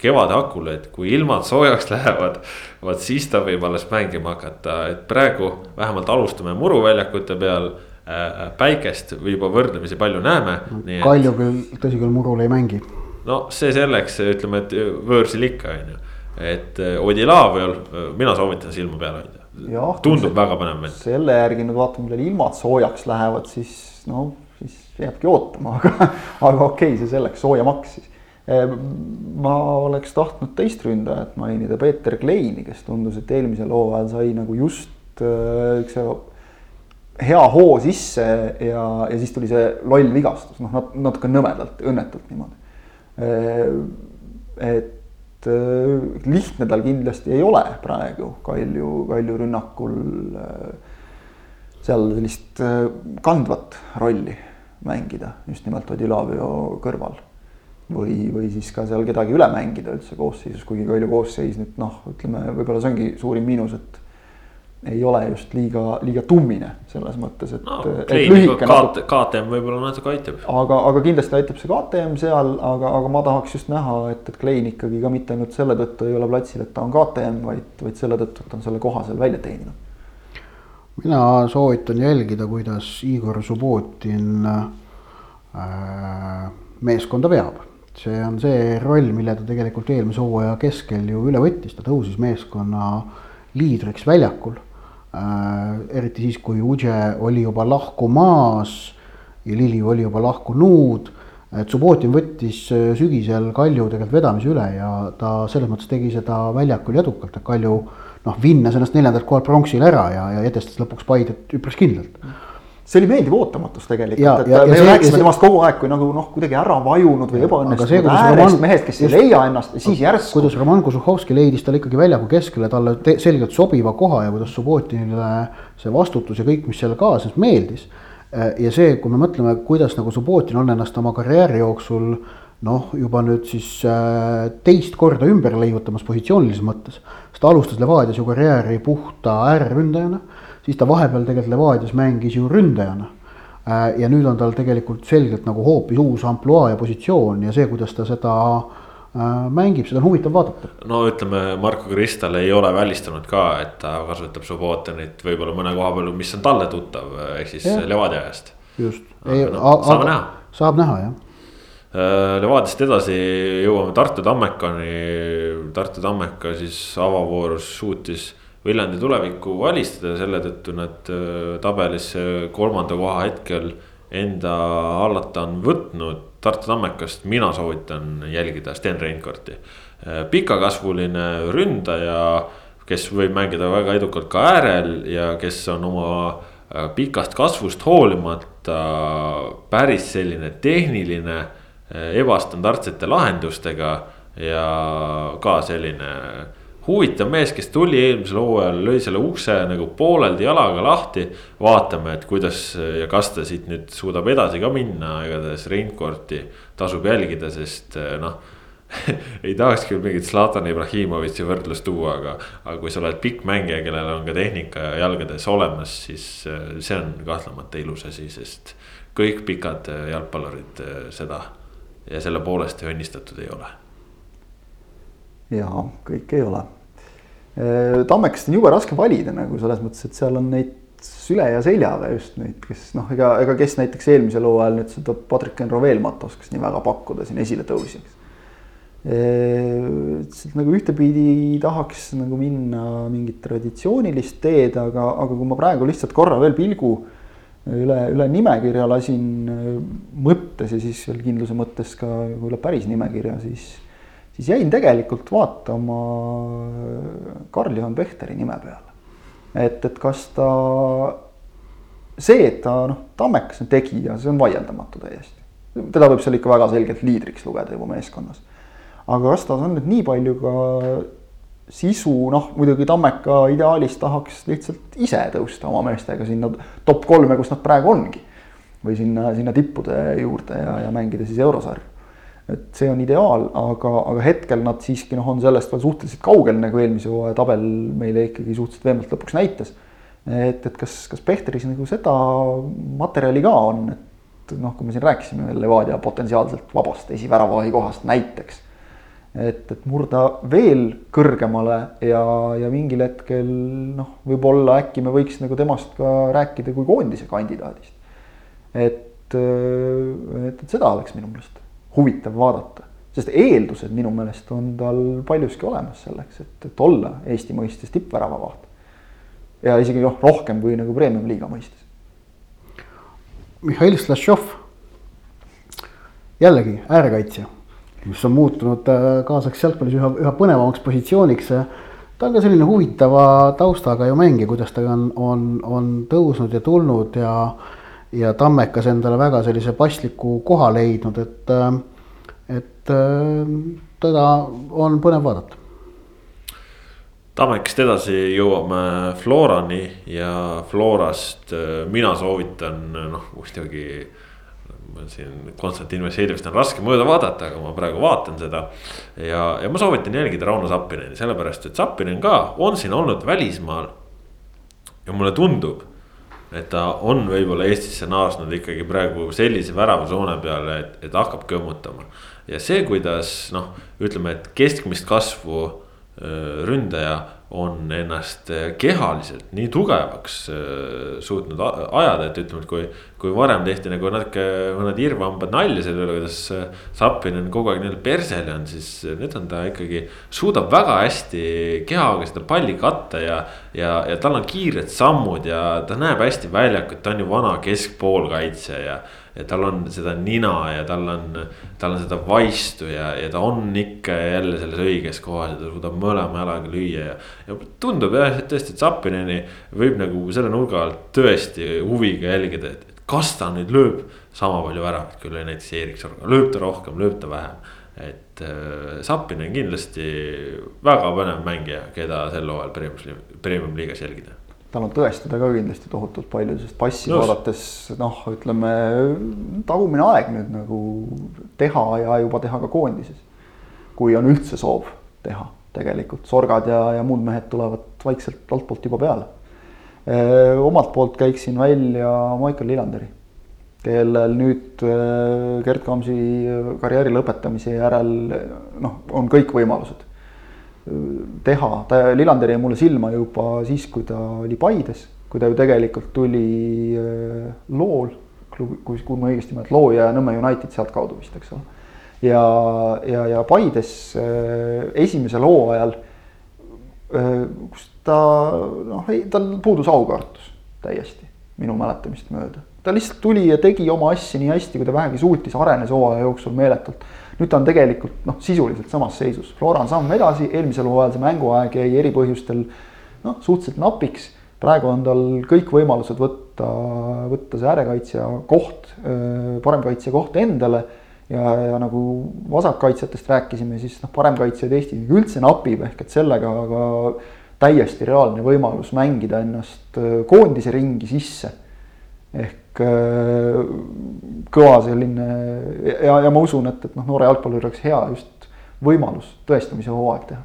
kevade hakul, et kui ilmad soojaks lähevad. vot siis ta võib alles mängima hakata, et praegu vähemalt alustame muruväljakute peal äh,. Päikest juba võrdlemisi palju näeme. Kalju küll, tõsi küll, murul ei mängi. no see selleks, ütleme, et võõrsil ikka on ju, et äh, Odilaviol äh, mina soovitan silma peal hoida. tundub väga põnev mäng. selle järgi nüüd vaatame, millal ilmad soojaks lähevad, siis no siis jääbki ootama, aga, aga okei okay,, see selleks, soojamaks siis. Ehm, ma oleks tahtnud teist ründajat mainida, Peeter Kleini, kes tundus, et eelmisel hooajal sai nagu just äh, üks hea hoo sisse ja, ja siis tuli see loll vigastus, noh nat-, natuke nõmedalt, õnnetult niimoodi. Ehm, et äh, lihtne tal kindlasti ei ole praegu Kalju, Kalju rünnakul äh, seal sellist äh, kandvat rolli mängida just nimelt Odilavio kõrval. või, või siis ka seal kedagi üle mängida üldse koosseisus, kuigi Kalju koosseis nüüd noh, ütleme võib-olla see ongi suurim miinus, et ei ole just liiga, liiga tummine selles mõttes, et no,. KTM, KTM võib-olla natuke aitab. aga, aga kindlasti aitab see KTM seal, aga, aga ma tahaks just näha, et, et Klein ikkagi ka mitte ainult selle tõttu ei ole platsil, et ta on KTM, vaid, vaid selle tõttu, et ta on selle koha seal välja teeninud mina soovitan jälgida, kuidas Igor Subbotin äh, meeskonda veab. see on see roll, mille ta tegelikult eelmise hooaja keskel ju üle võttis, ta tõusis meeskonna liidriks väljakul. Eriti siis, kui Udže oli juba lahkumas ja Lili oli juba lahkunud. et Subbotin võttis äh, sügisel Kalju tegelikult vedamise üle ja ta selles mõttes tegi seda väljakul edukalt, et Kalju noh, vinnas ennast neljandalt kohalt pronksile ära ja, ja edestas lõpuks Paidet üpris kindlalt. See oli meeldiv ootamatus tegelikult, Ja- et ja- me see- rääkisime temast kogu aeg kui nagu noh, kuidagi ära vajunud või aga see, ebaõnnestunud äärest mehed, kes ei just- leia ennast ja siis järsku. kuidas Roman Kozuhovski leidis talle ikkagi väljaku keskele talle selgelt sobiva koha ja kuidas Subbotinile see vastutus ja kõik, mis sellega kaasnes, meeldis. ja see, kui me mõtleme, kuidas nagu Subbotin on ennast oma karjääri jooksul noh, juba nüüd siis äh, teist korda ümber leiutamas positsioonilises mõttes. sest ta alustas Levadias ju karjääri puhta ääreründajana, siis ta vahepeal tegelikult Levadias mängis ju ründajana Äh, ja nüüd on tal tegelikult selgelt nagu hoopis uus ampluaa ja positsioon ja see, kuidas ta seda äh, mängib, seda on huvitav vaadata. no ütleme, Marko Kristal ei ole välistanud ka, et ta kasutab Subbotenit võib-olla mõne koha peal, mis on talle tuttav, ehk siis Jah. Levadia ajast. just. Noh, saame näha. saab näha jah. Äh, Levadiast edasi jõuame Tartu Tammekani. Tartu Tammeka siis avavoorus suutis Viljandi tulevikku alistada, selle tõttu nad äh, tabelis äh, kolmanda koha hetkel enda hallata on võtnud. Tartu Tammekast mina soovitan jälgida Sten Reinkorti. pikakasvuline ründaja, kes võib mängida väga edukalt ka äärel ja kes on oma äh, pikast kasvust hoolimata päris selline tehniline äh, ebastandardsete lahendustega ja ka selline huvitav mees, kes tuli eelmisel hooajal, lõi selle ukse nagu pooleldi jalaga lahti. vaatame, et kuidas ja kas ta siit nüüd suudab edasi ka minna, igatahes Reinkorti tasub jälgida, sest äh, noh ei tahaks küll mingit Zlatan Ibrahimovitši võrdlust tuua, aga, aga kui sa oled pikk mängija, kellel on ka tehnika jalgades olemas, siis äh, see on kahtlemata ilus asi, sest kõik pikad äh, jalgpallurid seda ja selle poolest õnnistatud ei ole jaa, kõik ei ole. Tammekast on jube raske valida nagu selles mõttes, et seal on neid süle ja seljaga just neid, kes noh, ega, ega kes näiteks eelmisel hooajal nüüd seda Patrick Enrovelmat oskas nii väga pakkuda siin esiletõusjaks. lihtsalt nagu ühtepidi tahaks nagu minna mingit traditsioonilist teed, aga, aga kui ma praegu lihtsalt korra veel pilgu üle, üle nimekirja lasin mõttes ja siis veel kindluse mõttes ka üle päris nimekirja, siis siis jäin tegelikult vaatama Karl-Juhan Pehteri nime peale. et, et kas ta, see, et ta noh, Tammekas on tegija, see on vaieldamatu täiesti. teda võib seal ikka väga selgelt liidriks lugeda juba meeskonnas. aga kas ta on nüüd nii palju ka sisu, noh muidugi Tammeka ideaalis tahaks lihtsalt ise tõusta oma meestega sinna top kolme, kus nad praegu ongi. või sinna, sinna tippude juurde ja, ja mängida siis eurosarja et see on ideaal, aga, aga hetkel nad siiski noh, on sellest veel suhteliselt kaugel, nagu eelmise hooaja tabel meile ikkagi suhteliselt veenvalt lõpuks näitas. et, et kas, kas Pehteris nagu seda materjali ka on, et noh, kui me siin rääkisime veel Levadia potentsiaalselt vabast esiväravahi kohast näiteks. et, et murda veel kõrgemale ja, ja mingil hetkel noh, võib-olla äkki me võiks nagu temast ka rääkida kui koondise kandidaadist. et, et, et seda oleks minu meelest huvitav vaadata. sest eeldused minu meelest on tal paljuski olemas selleks, et, et olla Eesti mõistes tippväravavaht. ja isegi noh, rohkem kui nagu premium-liiga mõistes. Mihhail Slašov, jällegi äärekaitsja, mis on muutunud äh, kaasaks jalgpallis üha, üha põnevamaks positsiooniks. ta on ka selline huvitava taustaga ju mängija, kuidas ta on, on, on tõusnud ja tulnud ja ja Tammekas endale väga sellise pasliku koha leidnud, et, et teda on põnev vaadata. Tammekast edasi jõuame Florani ja Florast mina soovitan, noh muidugi. siin Konstantin Vassiljevist on raske mööda vaadata, aga ma praegu vaatan seda. ja, ja ma soovitan jälgida Rauno Sappineni, sellepärast et Sappinen ka on siin olnud välismaal. ja mulle tundub et ta on võib-olla Eestisse naasnud ikkagi praegu sellise väravasoone peale, et, et hakkab kõmmutama. ja see, kuidas noh, ütleme, et keskmist kasvu ründaja on ennast kehaliselt nii tugevaks suutnud ajada, et ütleme, et kui. kui varem tehti nagu natuke mõned irvhambad nalja selle üle, kuidas Zappinen kogu aeg nii-öelda persel on, siis nüüd on ta ikkagi. suudab väga hästi kehaga seda palli katta ja, ja, ja tal on kiired sammud ja ta näeb hästi väljakut, ta on ju vana keskpoolkaitsja ja. Ja tal on seda nina ja tal on, tal on seda vaistu ja, ja ta on ikka ja jälle selles õiges kohas ja ta suudab mõlema jalaga lüüa ja. ja tundub jah, et tõesti, et Zappineni võib nagu selle nurga alt tõesti huviga jälgida, et kas ta nüüd lööb sama palju väravat kui lõi näiteks Erik Sorga, lööb ta rohkem, lööb ta vähem. et äh, Zappin on kindlasti väga põnev mängija, keda sel hooajal premium, premium liigas jälgida tal on tõestada ka kindlasti tohutult palju, sest passi Just. vaadates noh, ütleme tagumine aeg nüüd nagu teha ja juba teha ka koondises. kui on üldse soov teha tegelikult, sorgad ja, ja muud mehed tulevad vaikselt altpoolt juba peale. omalt poolt käiksin välja Michael Lillanderi, kellel nüüd Gerd Kamsi karjääri lõpetamise järel noh, on kõik võimalused teha, ta, Lillander jäi mulle silma juba siis, kui ta oli Paides, kui ta ju tegelikult tuli äh, lool, kui, kui ma õigesti mäletan, loo ja Nõmme United sealtkaudu vist, eks ole. ja, ja, ja Paides äh, esimesel hooajal, äh, kus ta noh, tal puudus aukartus täiesti, minu mäletamist mööda. ta lihtsalt tuli ja tegi oma asja nii hästi, kui ta vähegi suutis, arenes hooaja jooksul meeletult nüüd ta on tegelikult noh, sisuliselt samas seisus, Flora on samm edasi, eelmisel hooajal see mänguaeg jäi eri põhjustel noh, suhteliselt napiks. praegu on tal kõik võimalused võtta, võtta see äärekaitsja koht, paremkaitsja koht endale. ja, ja nagu vasakkaitsjatest rääkisime, siis noh, paremkaitsjaid Eestis üldse napib, ehk et sellega ka täiesti reaalne võimalus mängida ennast koondise ringi sisse. ehk Äh, kõva selline ja, ja ma usun, et, et noh, noore jalgpalluri oleks hea just võimalus tõestamise hooaeg teha.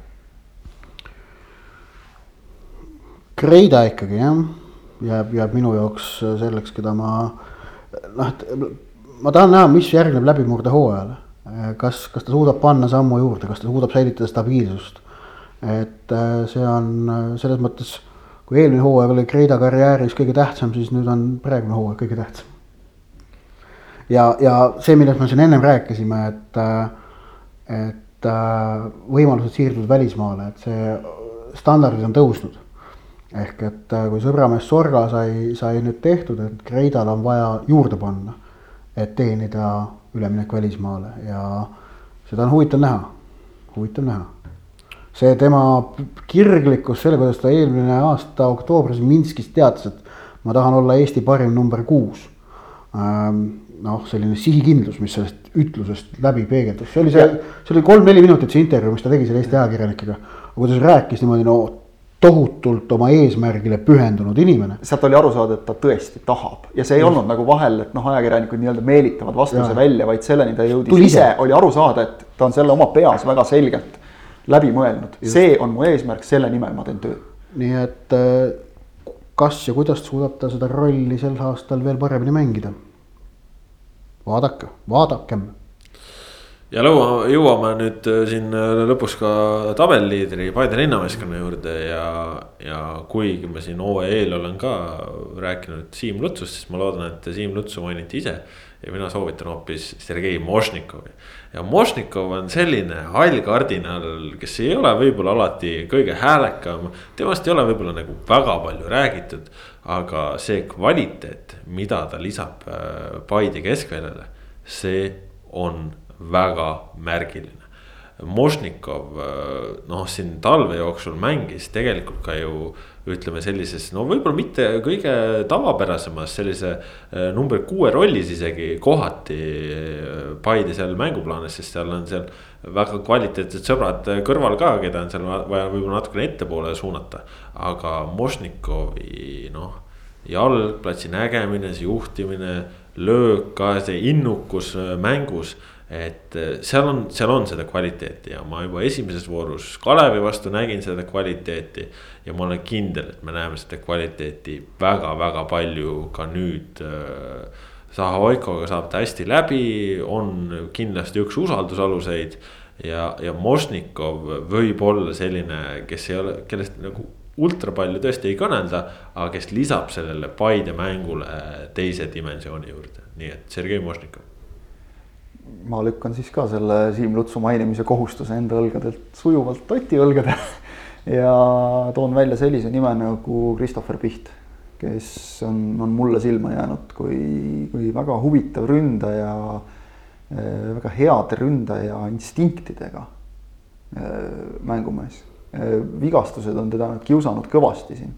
Kreida ikkagi jah, jääb, jääb minu jaoks selleks, keda ma noh, et ma tahan näha, mis järgneb läbimurde hooajale. kas, kas ta suudab panna sammu juurde, kas ta suudab säilitada stabiilsust. et äh, see on selles mõttes kui eelmine hooaeg oli Kreida karjääris kõige tähtsam, siis nüüd on praegune hooaeg kõige tähtsam. ja, ja see, millest me siin ennem rääkisime, et, et võimalused siirduda välismaale, et see standardid on tõusnud. ehk et kui sõbramees Sorga sai, sai nüüd tehtud, et Kreidal on vaja juurde panna, et teenida üleminek välismaale ja seda on huvitav näha, huvitav näha see tema kirglikkus selle, kuidas ta eelmine aasta oktoobris Minskis teatas, et ma tahan olla Eesti parim number kuus ähm,. noh, selline sihikindlus, mis sellest ütlusest läbi peegeldus, see oli see, see oli kolm-neli minutit see intervjuu, mis ta tegi selle Eesti ajakirjanikega. aga kuidas rääkis niimoodi no tohutult oma eesmärgile pühendunud inimene. sealt oli aru saada, et ta tõesti tahab ja see ei Just. olnud nagu vahel, et noh, ajakirjanikud nii-öelda meelitavad vastuse ja. välja, vaid selleni ta jõudis Tuli ise, oli aru saada, et ta on selle oma peas väga selgelt läbi mõelnud, see on mu eesmärk, selle nimel ma teen tööd. nii et äh, kas ja kuidas suudab ta seda rolli sel aastal veel paremini mängida? vaadake, vaadakem. ja lõua, jõuame nüüd äh, siin äh, lõpus ka tabeliliidri Paide linnameeskonna juurde ja, ja kuigi ma siin hooaja eel olen ka rääkinud Siim Lutsust, siis ma loodan, et Siim Lutsu mainiti ise ja mina soovitan hoopis Sergei Mošnikovi. ja Mošnikov on selline hall kardinal, kes ei ole võib-olla alati kõige häälekam, temast ei ole võib-olla nagu väga palju räägitud. aga see kvaliteet, mida ta lisab äh, Paide keskväljale, see on väga märgiline. Mošnikov äh, noh, siin talve jooksul mängis tegelikult ka ju ütleme sellises, no võib-olla mitte kõige tavapärasemas sellise äh, number kuue rollis isegi kohati äh, Paide seal mänguplaanis, sest seal on seal väga kvaliteetsed sõbrad kõrval ka, keda on seal vaja võib-olla natukene ettepoole suunata. aga Mošnikovi noh, jalgplatsi nägemine, see juhtimine, löök ka see innukus mängus et äh, seal on, seal on seda kvaliteeti ja ma juba esimeses voorus Kalevi vastu nägin seda kvaliteeti. ja ma olen kindel, et me näeme seda kvaliteeti väga-väga palju ka nüüd äh,. Zahoikoga saab ta hästi läbi, on kindlasti üks usaldusaluseid. ja, ja Mošnikov võib olla selline, kes ei ole, kellest nagu ultra palju tõesti ei kõnelda, aga kes lisab sellele Paide mängule teise dimensiooni juurde, nii et Sergei Mošnikov ma lükkan siis ka selle Siim Lutsu mainimise kohustuse enda õlgadelt sujuvalt Oti õlgadele ja toon välja sellise nime nagu Christopher Piht, kes on, on mulle silma jäänud kui, kui väga huvitav ründaja, väga heade ründaja instinktidega mängumees. vigastused on teda kiusanud kõvasti siin.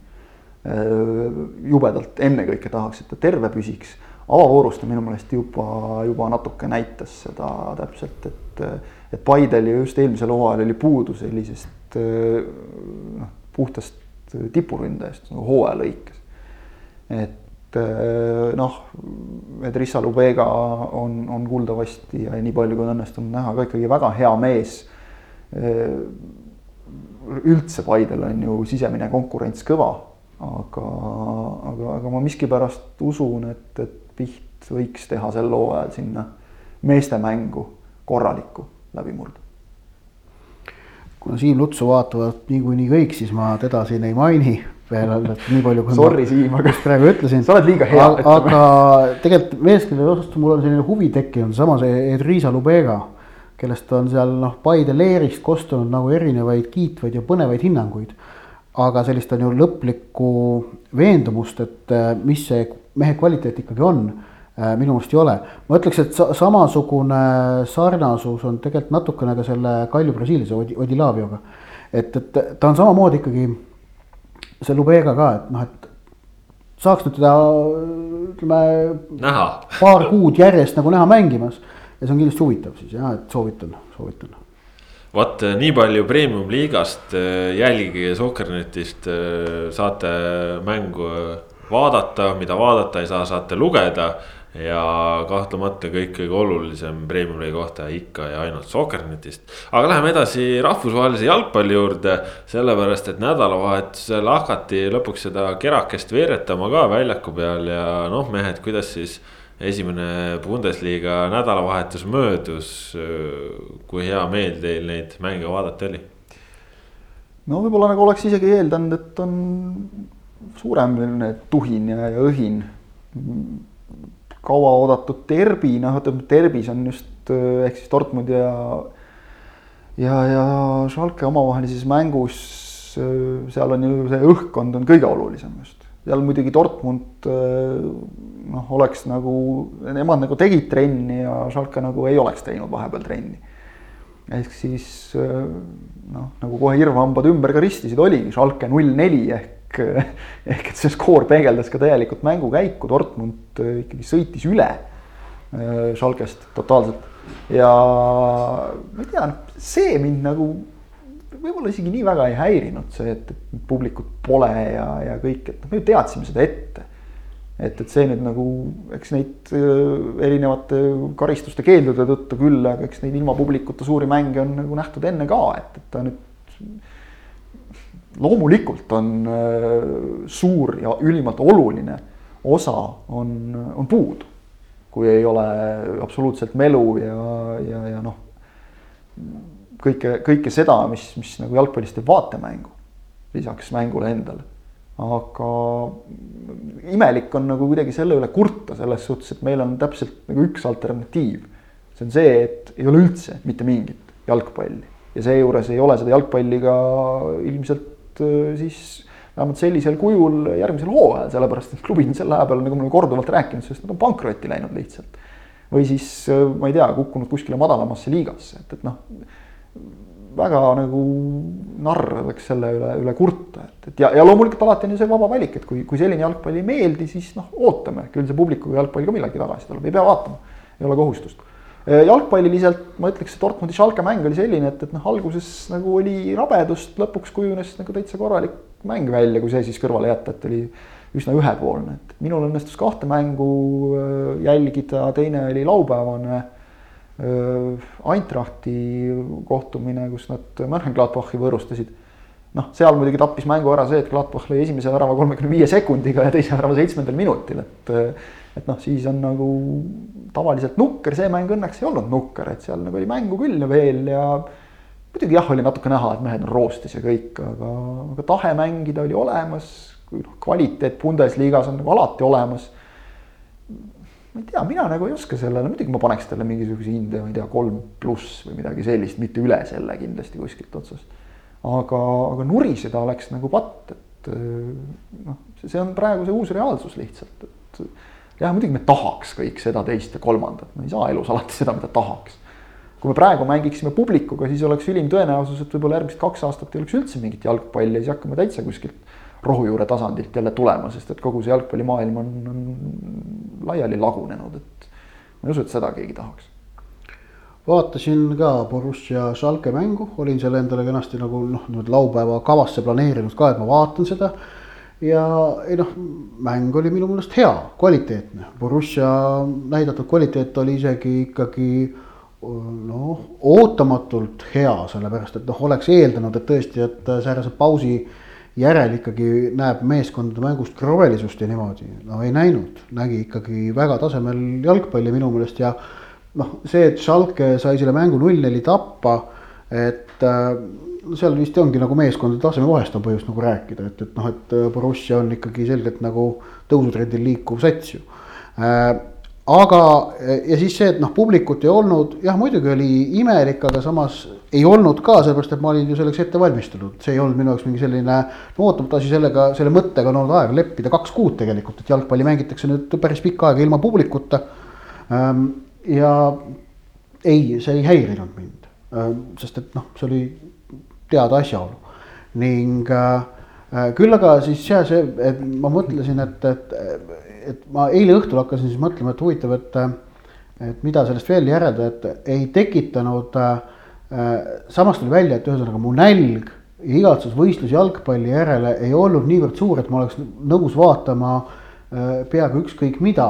jubedalt ennekõike tahaks, et ta terve püsiks avavoorus ta minu meelest juba, juba natuke näitas seda täpselt, et, et Paidel ju just eelmisel hooajal oli puudu sellisest noh, puhtast tipuründajast nagu hooaja lõikes. et noh, Edrissa Lubega on, on kuuldavasti ja nii palju kui on õnnestunud näha ka ikkagi väga hea mees. üldse Paidel on ju sisemine konkurents kõva, aga, aga, aga ma miskipärast usun, et, et Piht võiks teha sel hooajal sinna meeste mängu korralikku läbimurde. kuna Siim Lutsu vaatavad niikuinii kõik, siis ma teda siin ei maini veel, et nii palju. Sorry, Siim, aga praegu ütlesin. sa oled liiga hea. aga tegelikult meeskondade osas mul on selline huvi tekkinud, sama see Edrisa Lubega, kellest on seal noh, Paide leerist kostunud nagu erinevaid kiitvaid ja põnevaid hinnanguid. aga sellist on ju lõplikku veendumust, et mis see mehe kvaliteet ikkagi on, äh, minu meelest ei ole. ma ütleks, et samasugune sarnasus on tegelikult natukene ka selle Kalju brasiillase Odi-, Odilavioga. et, et ta on samamoodi ikkagi see Lubega ka, et noh, et saaks nüüd teda ütleme. näha. paar kuud järjest nagu näha mängimas ja see on kindlasti huvitav siis jah, et soovitan, soovitan vot nii palju premium-liigast äh, jälgige Sokkernetist, äh, saate mängu vaadata, mida vaadata ei saa, saate lugeda. ja kahtlemata kõik kõige olulisem Premiumi kohta ikka ja ainult Sokkernetist. aga läheme edasi rahvusvahelise jalgpalli juurde, sellepärast et nädalavahetusel hakati lõpuks seda kerakest veeretama ka väljaku peal ja noh, mehed, kuidas siis esimene Bundesliga nädalavahetus möödus. kui hea meel teil neid mänge vaadata oli? no võib-olla nagu oleks isegi eeldanud, et on suurem selline tuhin ja, ja õhin. kauaoodatud derbi, noh, ütleme derbis on just ehk siis Dortmund ja ja, ja Schalke omavahelises mängus, seal on ju see õhkkond on kõige olulisem just. seal muidugi Dortmund noh, oleks nagu, nemad nagu tegid trenni ja Schalke nagu ei oleks teinud vahepeal trenni. ehk siis noh, nagu kohe hirmhambad ümber ka ristisid, oligi Schalke null neli ehk ehk, ehk et see skoor peegeldas ka täielikult mängukäiku, Dortmund äh, ikkagi sõitis üle äh, Schalkest totaalselt. ja ma ei tea, noh see mind nagu võib-olla isegi nii väga ei häirinud see, et, et publikut pole ja, ja kõik, et me ju teadsime seda ette. et, et see nüüd nagu, eks neid äh, erinevate karistuste keeldude tõttu küll, aga eks neid ilma publikuta suuri mänge on nagu nähtud enne ka, et, et ta nüüd loomulikult on äh, suur ja ülimalt oluline osa on, on puudu. kui ei ole absoluutselt melu ja, ja, ja noh, kõike, kõike seda, mis, mis nagu jalgpallis teeb vaatemängu, lisaks mängule endale. aga imelik on nagu kuidagi selle üle kurta selles suhtes, et meil on täpselt nagu üks alternatiiv. see on see, et ei ole üldse mitte mingit jalgpalli ja seejuures ei ole seda jalgpalli ka ilmselt siis vähemalt sellisel kujul järgmisel hooajal, sellepärast et klubid on selle aja peal, nagu me oleme korduvalt rääkinud, sest nad on pankrotti läinud lihtsalt. või siis äh, ma ei tea, kukkunud kuskile madalamasse liigasse, et, et noh, väga nagu narr oleks selle üle, üle kurta, et, et ja, ja loomulikult alati on ju see vaba valik, et kui, kui selline jalgpall ei meeldi, siis noh, ootame, küll see publikuga jalgpall ka millalgi tagasi tuleb, ei pea vaatama, ei ole kohustust Äh, jalgpalliliselt ma ütleks, et Dortmundi Schalke mäng oli selline, et, et noh, alguses nagu oli rabedust, lõpuks kujunes nagu täitsa korralik mäng välja, kui see siis kõrvale jätta, et oli üsna ühepoolne, et minul õnnestus kahte mängu äh, jälgida, teine oli laupäevane äh, Eintrachti kohtumine, kus nad Mönchengladbachi võõrustasid. noh, seal muidugi tappis mängu ära see, et Gladbach lõi esimese värava kolmekümne viie sekundiga ja teise värava seitsmendal minutil, et et noh, siis on nagu tavaliselt nukker, see mäng õnneks ei olnud nukker, et seal nagu oli mängu küll ja veel ja. muidugi jah, oli natuke näha, et mehed on roostes ja kõik, aga, aga tahe mängida oli olemas. noh, kvaliteet Bundesliga-s on nagu alati olemas. ma ei tea, mina nagu ei oska sellele, muidugi ma paneks talle mingisuguse hinde, ma ei tea, kolm pluss või midagi sellist, mitte üle selle kindlasti kuskilt otsast. aga, aga nuriseda oleks nagu patt, et noh, see on praegu see uus reaalsus lihtsalt, et jah, muidugi me tahaks kõik seda, teist ja kolmandat, me ei saa elus alati seda, mida tahaks. kui me praegu mängiksime publikuga, siis oleks ülim tõenäosus, et võib-olla järgmised kaks aastat ei oleks üldse mingit jalgpalli ja siis hakkame täitsa kuskilt rohujuure tasandilt jälle tulema, sest et kogu see jalgpallimaailm on, on laiali lagunenud, et ma ei usu, et seda keegi tahaks. Vaatasin ka Borussia Schalke mängu, olin selle endale kenasti nagu noh, nüüd laupäeva kavasse planeerinud ka, et ma vaatan seda ja ei noh, mäng oli minu meelest hea, kvaliteetne. Borussia näidatud kvaliteet oli isegi ikkagi noh, ootamatult hea, sellepärast et noh, oleks eeldanud, et tõesti, et säärase pausi järel ikkagi näeb meeskondade mängust krovelisust ja niimoodi. no ei näinud, nägi ikkagi väga tasemel jalgpalli minu meelest ja noh, see, et Schalke sai selle mängu null-neli tappa, et äh, seal vist ongi nagu meeskondade taseme vahest on põhjust nagu rääkida, et, et noh, et äh, Borussia on ikkagi selgelt nagu tõusutrendil liikuv sats ju äh,. aga, ja siis see, et noh, publikut ei olnud, jah, muidugi oli imelik, aga samas ei olnud ka, sellepärast et ma olin ju selleks ette valmistunud, see ei olnud minu jaoks mingi selline no ootamatu asi, sellega, selle mõttega on olnud aega leppida kaks kuud tegelikult, et jalgpalli mängitakse nüüd päris pikka aega ilma publikuta ähm,. ja ei, see ei häirinud mind ähm,, sest et noh, see oli teada asjaolu. ning äh, küll aga siis jah, see, et ma mõtlesin, et, et, et ma eile õhtul hakkasin siis mõtlema, et huvitav, et, et mida sellest veel järeldada, et ei tekitanud äh,. samas tuli välja, et ühesõnaga mu nälg ja igatsus võistlus jalgpalli järele ei olnud niivõrd suur, et ma oleks nõus vaatama äh, peaaegu ükskõik mida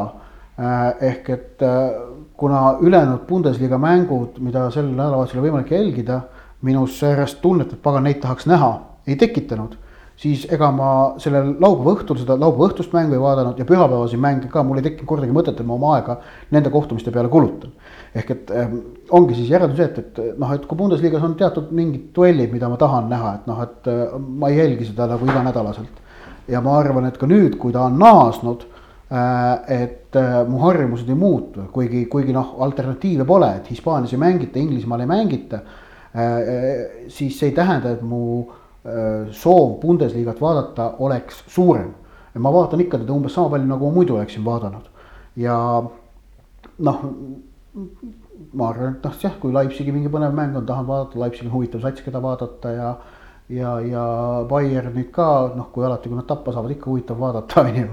äh,. ehk et äh, kuna ülejäänud Bundesliga mängud, mida sel nädalavahetusel võimalik jälgida minus säärast tunnet, et pagan, neid tahaks näha, ei tekitanud. siis ega ma sellel laupäeva õhtul seda laupäeva õhtust mängu ei vaadanud ja pühapäevaseid mänge ka, mul ei tekkinud kordagi mõtet, et ma oma aega nende kohtumiste peale kulutan. ehk et ähm, ongi siis järeldus et, et noh, et kui Bundesliga-s on teatud mingid duellid, mida ma tahan näha, et noh, et äh, ma ei jälgi seda nagu iganädalaselt. ja ma arvan, et ka nüüd, kui ta on naasnud äh,, et äh, mu harjumused ei muutu, kuigi, kuigi noh, alternatiive pole, et Hispaanias ei mängita, Inglismaal ei mängita siis see ei tähenda, et mu äh, soov Bundesliga't vaadata oleks suurem. ma vaatan ikka teda umbes sama palju, nagu ma muidu oleksin vaadanud ja noh, ma arvan, et noh, jah, kui Leipzigi mingi põnev mäng on, tahan vaadata, Leipzig on huvitav sats, keda vaadata ja ja, ja Bayernit ka noh, kui alati, kui nad tappa saavad, ikka huvitav vaadata, on ju.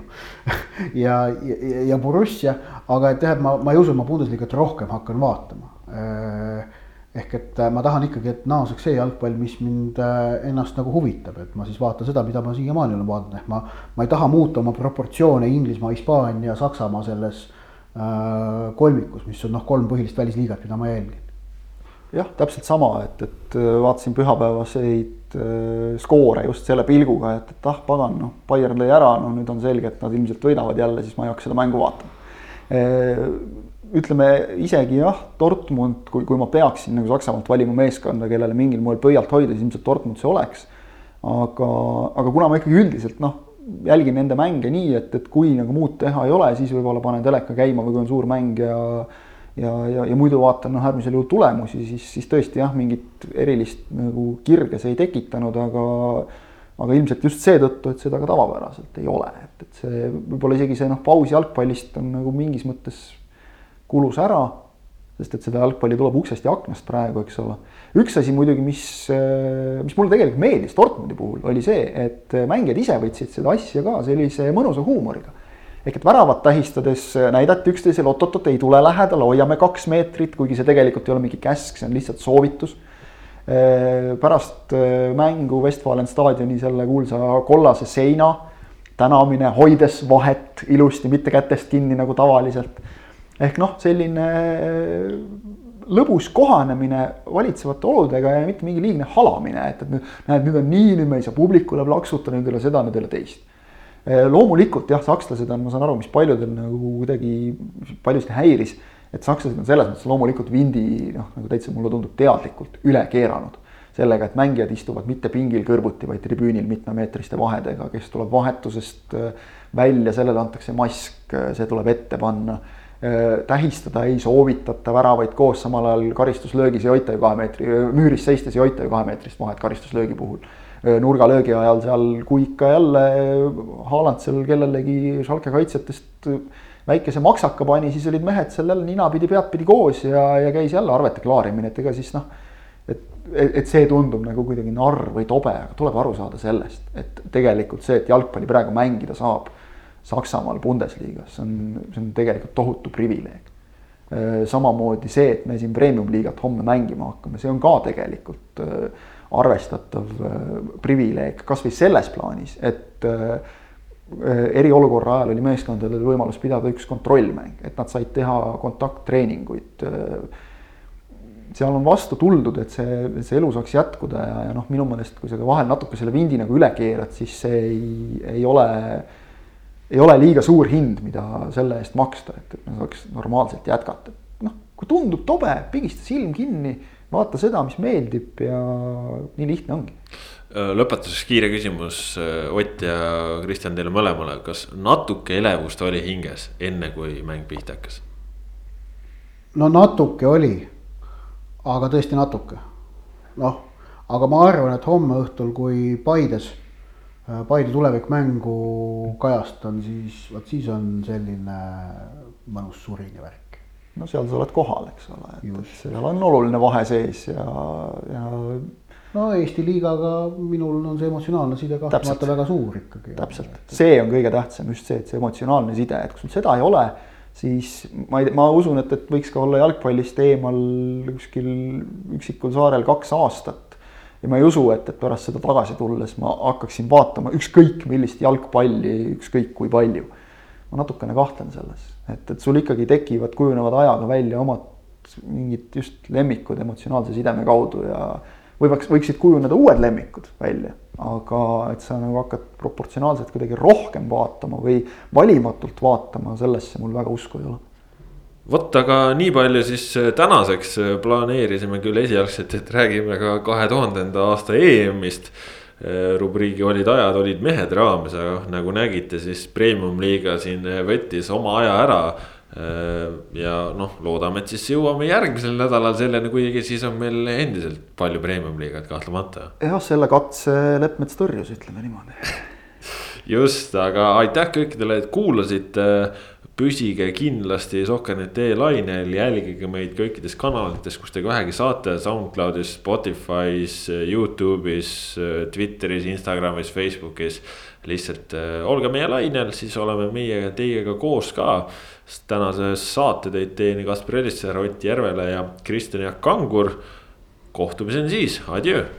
ja, ja, ja Borussia, aga et jah, et ma, ma ei usu, et ma Bundesliga't rohkem hakkan vaatama äh, ehk et äh, ma tahan ikkagi, et naaseks see jalgpall, mis mind äh, ennast nagu huvitab, et ma siis vaatan seda, mida ma siiamaani olen vaadanud, ehk ma, ma ei taha muuta oma proportsioone Inglismaa, Hispaania, Saksamaa selles äh, kolmikus, mis on noh, kolm põhilist välisliigat, mida ma jälgin. jah, täpselt sama, et, et äh, vaatasin pühapäevaseid äh, skoore just selle pilguga, et, et ah pagan, noh, Bayern lõi ära, no nüüd on selge, et nad ilmselt võidavad jälle, siis ma ei hakka seda mängu vaatama ütleme isegi jah, Dortmund, kui, kui ma peaksin nagu Saksamaalt valima meeskonda, kellele mingil moel pöialt hoida, siis ilmselt Dortmund see oleks. aga, aga kuna ma ikkagi üldiselt noh, jälgin nende mänge nii, et, et kui nagu muud teha ei ole, siis võib-olla panen teleka käima või kui on suur mäng ja ja, ja, ja muidu vaatan noh, äärmisel juhul tulemusi, siis, siis tõesti jah, mingit erilist nagu kirge see ei tekitanud, aga aga ilmselt just seetõttu, et seda ka tavapäraselt ei ole, et, et see võib-olla isegi see noh, paus jalgpallist on nagu mingis mõttes kulus ära, sest et seda jalgpalli tuleb uksest ja aknast praegu, eks ole. üks asi muidugi, mis, mis mulle tegelikult meeldis Dortmundi puhul, oli see, et mängijad ise võtsid seda asja ka sellise mõnusa huumoriga. ehk et väravat tähistades näidati üksteisele, oot-oot-oot, ei tule lähedale, hoiame kaks meetrit, kuigi see tegelikult ei ole mingi käsk, see on lihtsalt soovitus pärast mängu Westfalen staadioni selle kuulsa kollase seina tänamine, hoides vahet ilusti, mitte kätest kinni nagu tavaliselt ehk noh, selline äh, lõbus kohanemine valitsevate oludega ja mitte mingi liigne halamine, et, et nüüd näed, nüüd on nii, nüüd me ei saa publikule plaksutada, nüüd ei ole seda, nüüd ei ole teist. Äh, loomulikult jah, sakslased on, ma saan aru, mis paljudel nagu kuidagi paljusid häiris, et sakslased on selles mõttes loomulikult vindi noh, nagu täitsa mulle tundub teadlikult üle keeranud sellega, et mängijad istuvad mitte pingil kõrvuti, vaid tribüünil mitmemeetriste vahedega, kes tuleb vahetusest äh, välja, sellele antakse mask, see tuleb ette panna tähistada ei soovitata väravaid koos, samal ajal karistuslöögis ei hoita ju kahe meetri, müüris seistes ei hoita ju kahe meetrist vahet karistuslöögi puhul. nurgalöögi ajal seal, kui ikka jälle Haaland seal kellelegi Schalke kaitsjatest väikese maksaka pani, siis olid mehed seal jälle ninapidi, peadpidi koos ja, ja käis jälle arvete klaarimine, et ega siis noh. et, et see tundub nagu kuidagi narr või tobe, aga tuleb aru saada sellest, et tegelikult see, et jalgpalli praegu mängida saab Saksamaal Bundesliga's, see on, see on tegelikult tohutu privileeg. Äh, samamoodi see, et me siin premium-liigat homme mängima hakkame, see on ka tegelikult äh, arvestatav äh, privileeg, kasvõi selles plaanis, et eriolukorra ajal oli meeskondadel võimalus pidada üks kontrollmäng, et nad said teha kontakttreeninguid. seal on vastu tuldud, et see, see elu saaks jätkuda ja, ja noh, minu meelest, kui sa ka vahel natuke selle vindi nagu üle keerad, siis see ei, ei ole ei ole liiga suur hind, mida selle eest maksta, et, et me saaks normaalselt jätkata. noh, kui tundub tobe, pigista silm kinni, vaata seda, mis meeldib ja nii lihtne ongi. lõpetuseks kiire küsimus Ott ja Kristjan teile mõlemale, kas natuke elevust oli hinges, enne kui mäng pihta hakkas? no natuke oli, aga tõesti natuke. noh, aga ma arvan, et homme õhtul, kui Paides Äh, Paide tulevikmängu kajastan, siis vot siis on selline mõnus surini värk. no seal sa oled kohal, eks ole, et seal on oluline vahe sees ja, ja. no Eesti liigaga minul on see emotsionaalne side kahtlemata väga suur ikkagi. täpselt, see on kõige tähtsam just see, et see emotsionaalne side, et kui sul seda ei ole, siis ma ei, ma usun, et, et võiks ka olla jalgpallist eemal kuskil üksikul saarel kaks aastat ja ma ei usu, et, et pärast seda tagasi tulles ma hakkaksin vaatama ükskõik millist jalgpalli, ükskõik kui palju. ma natukene kahtlen selles, et, et sul ikkagi tekivad, kujunevad ajaga välja omad mingid just lemmikud emotsionaalse sideme kaudu ja võiks, võiksid kujuneda uued lemmikud välja, aga et sa nagu hakkad proportsionaalselt kuidagi rohkem vaatama või valimatult vaatama, sellesse mul väga usku ei ole vot, aga nii palju siis äh, tänaseks äh, planeerisime küll esialgselt, et räägime ka kahe tuhandenda aasta EM-ist. Äh, rubriigi olid ajad, olid mehed raames, aga nagu nägite, siis premium-liiga siin võttis oma aja ära. ja noh, loodame, et siis jõuame järgmisel nädalal selleni, kuigi siis on meil endiselt palju premium-liigat kahtlemata. jah, selle katse Leppmets tõrjus, ütleme niimoodi just, aga aitäh kõikidele, et kuulasite püsige kindlasti Sohker.ee lainel, jälgige meid kõikides kanalites, kus te vähegi saate, SoundCloudis, Spotify's, Youtube'is, Twitteris, Instagramis, Facebookis. lihtsalt äh, olge meie lainel, siis oleme meie teiega koos ka. tänases saate teid teinud Kaspar Elisser, Ott Järvela ja Kristjan Jaak Kangur. kohtumiseni siis, adjöö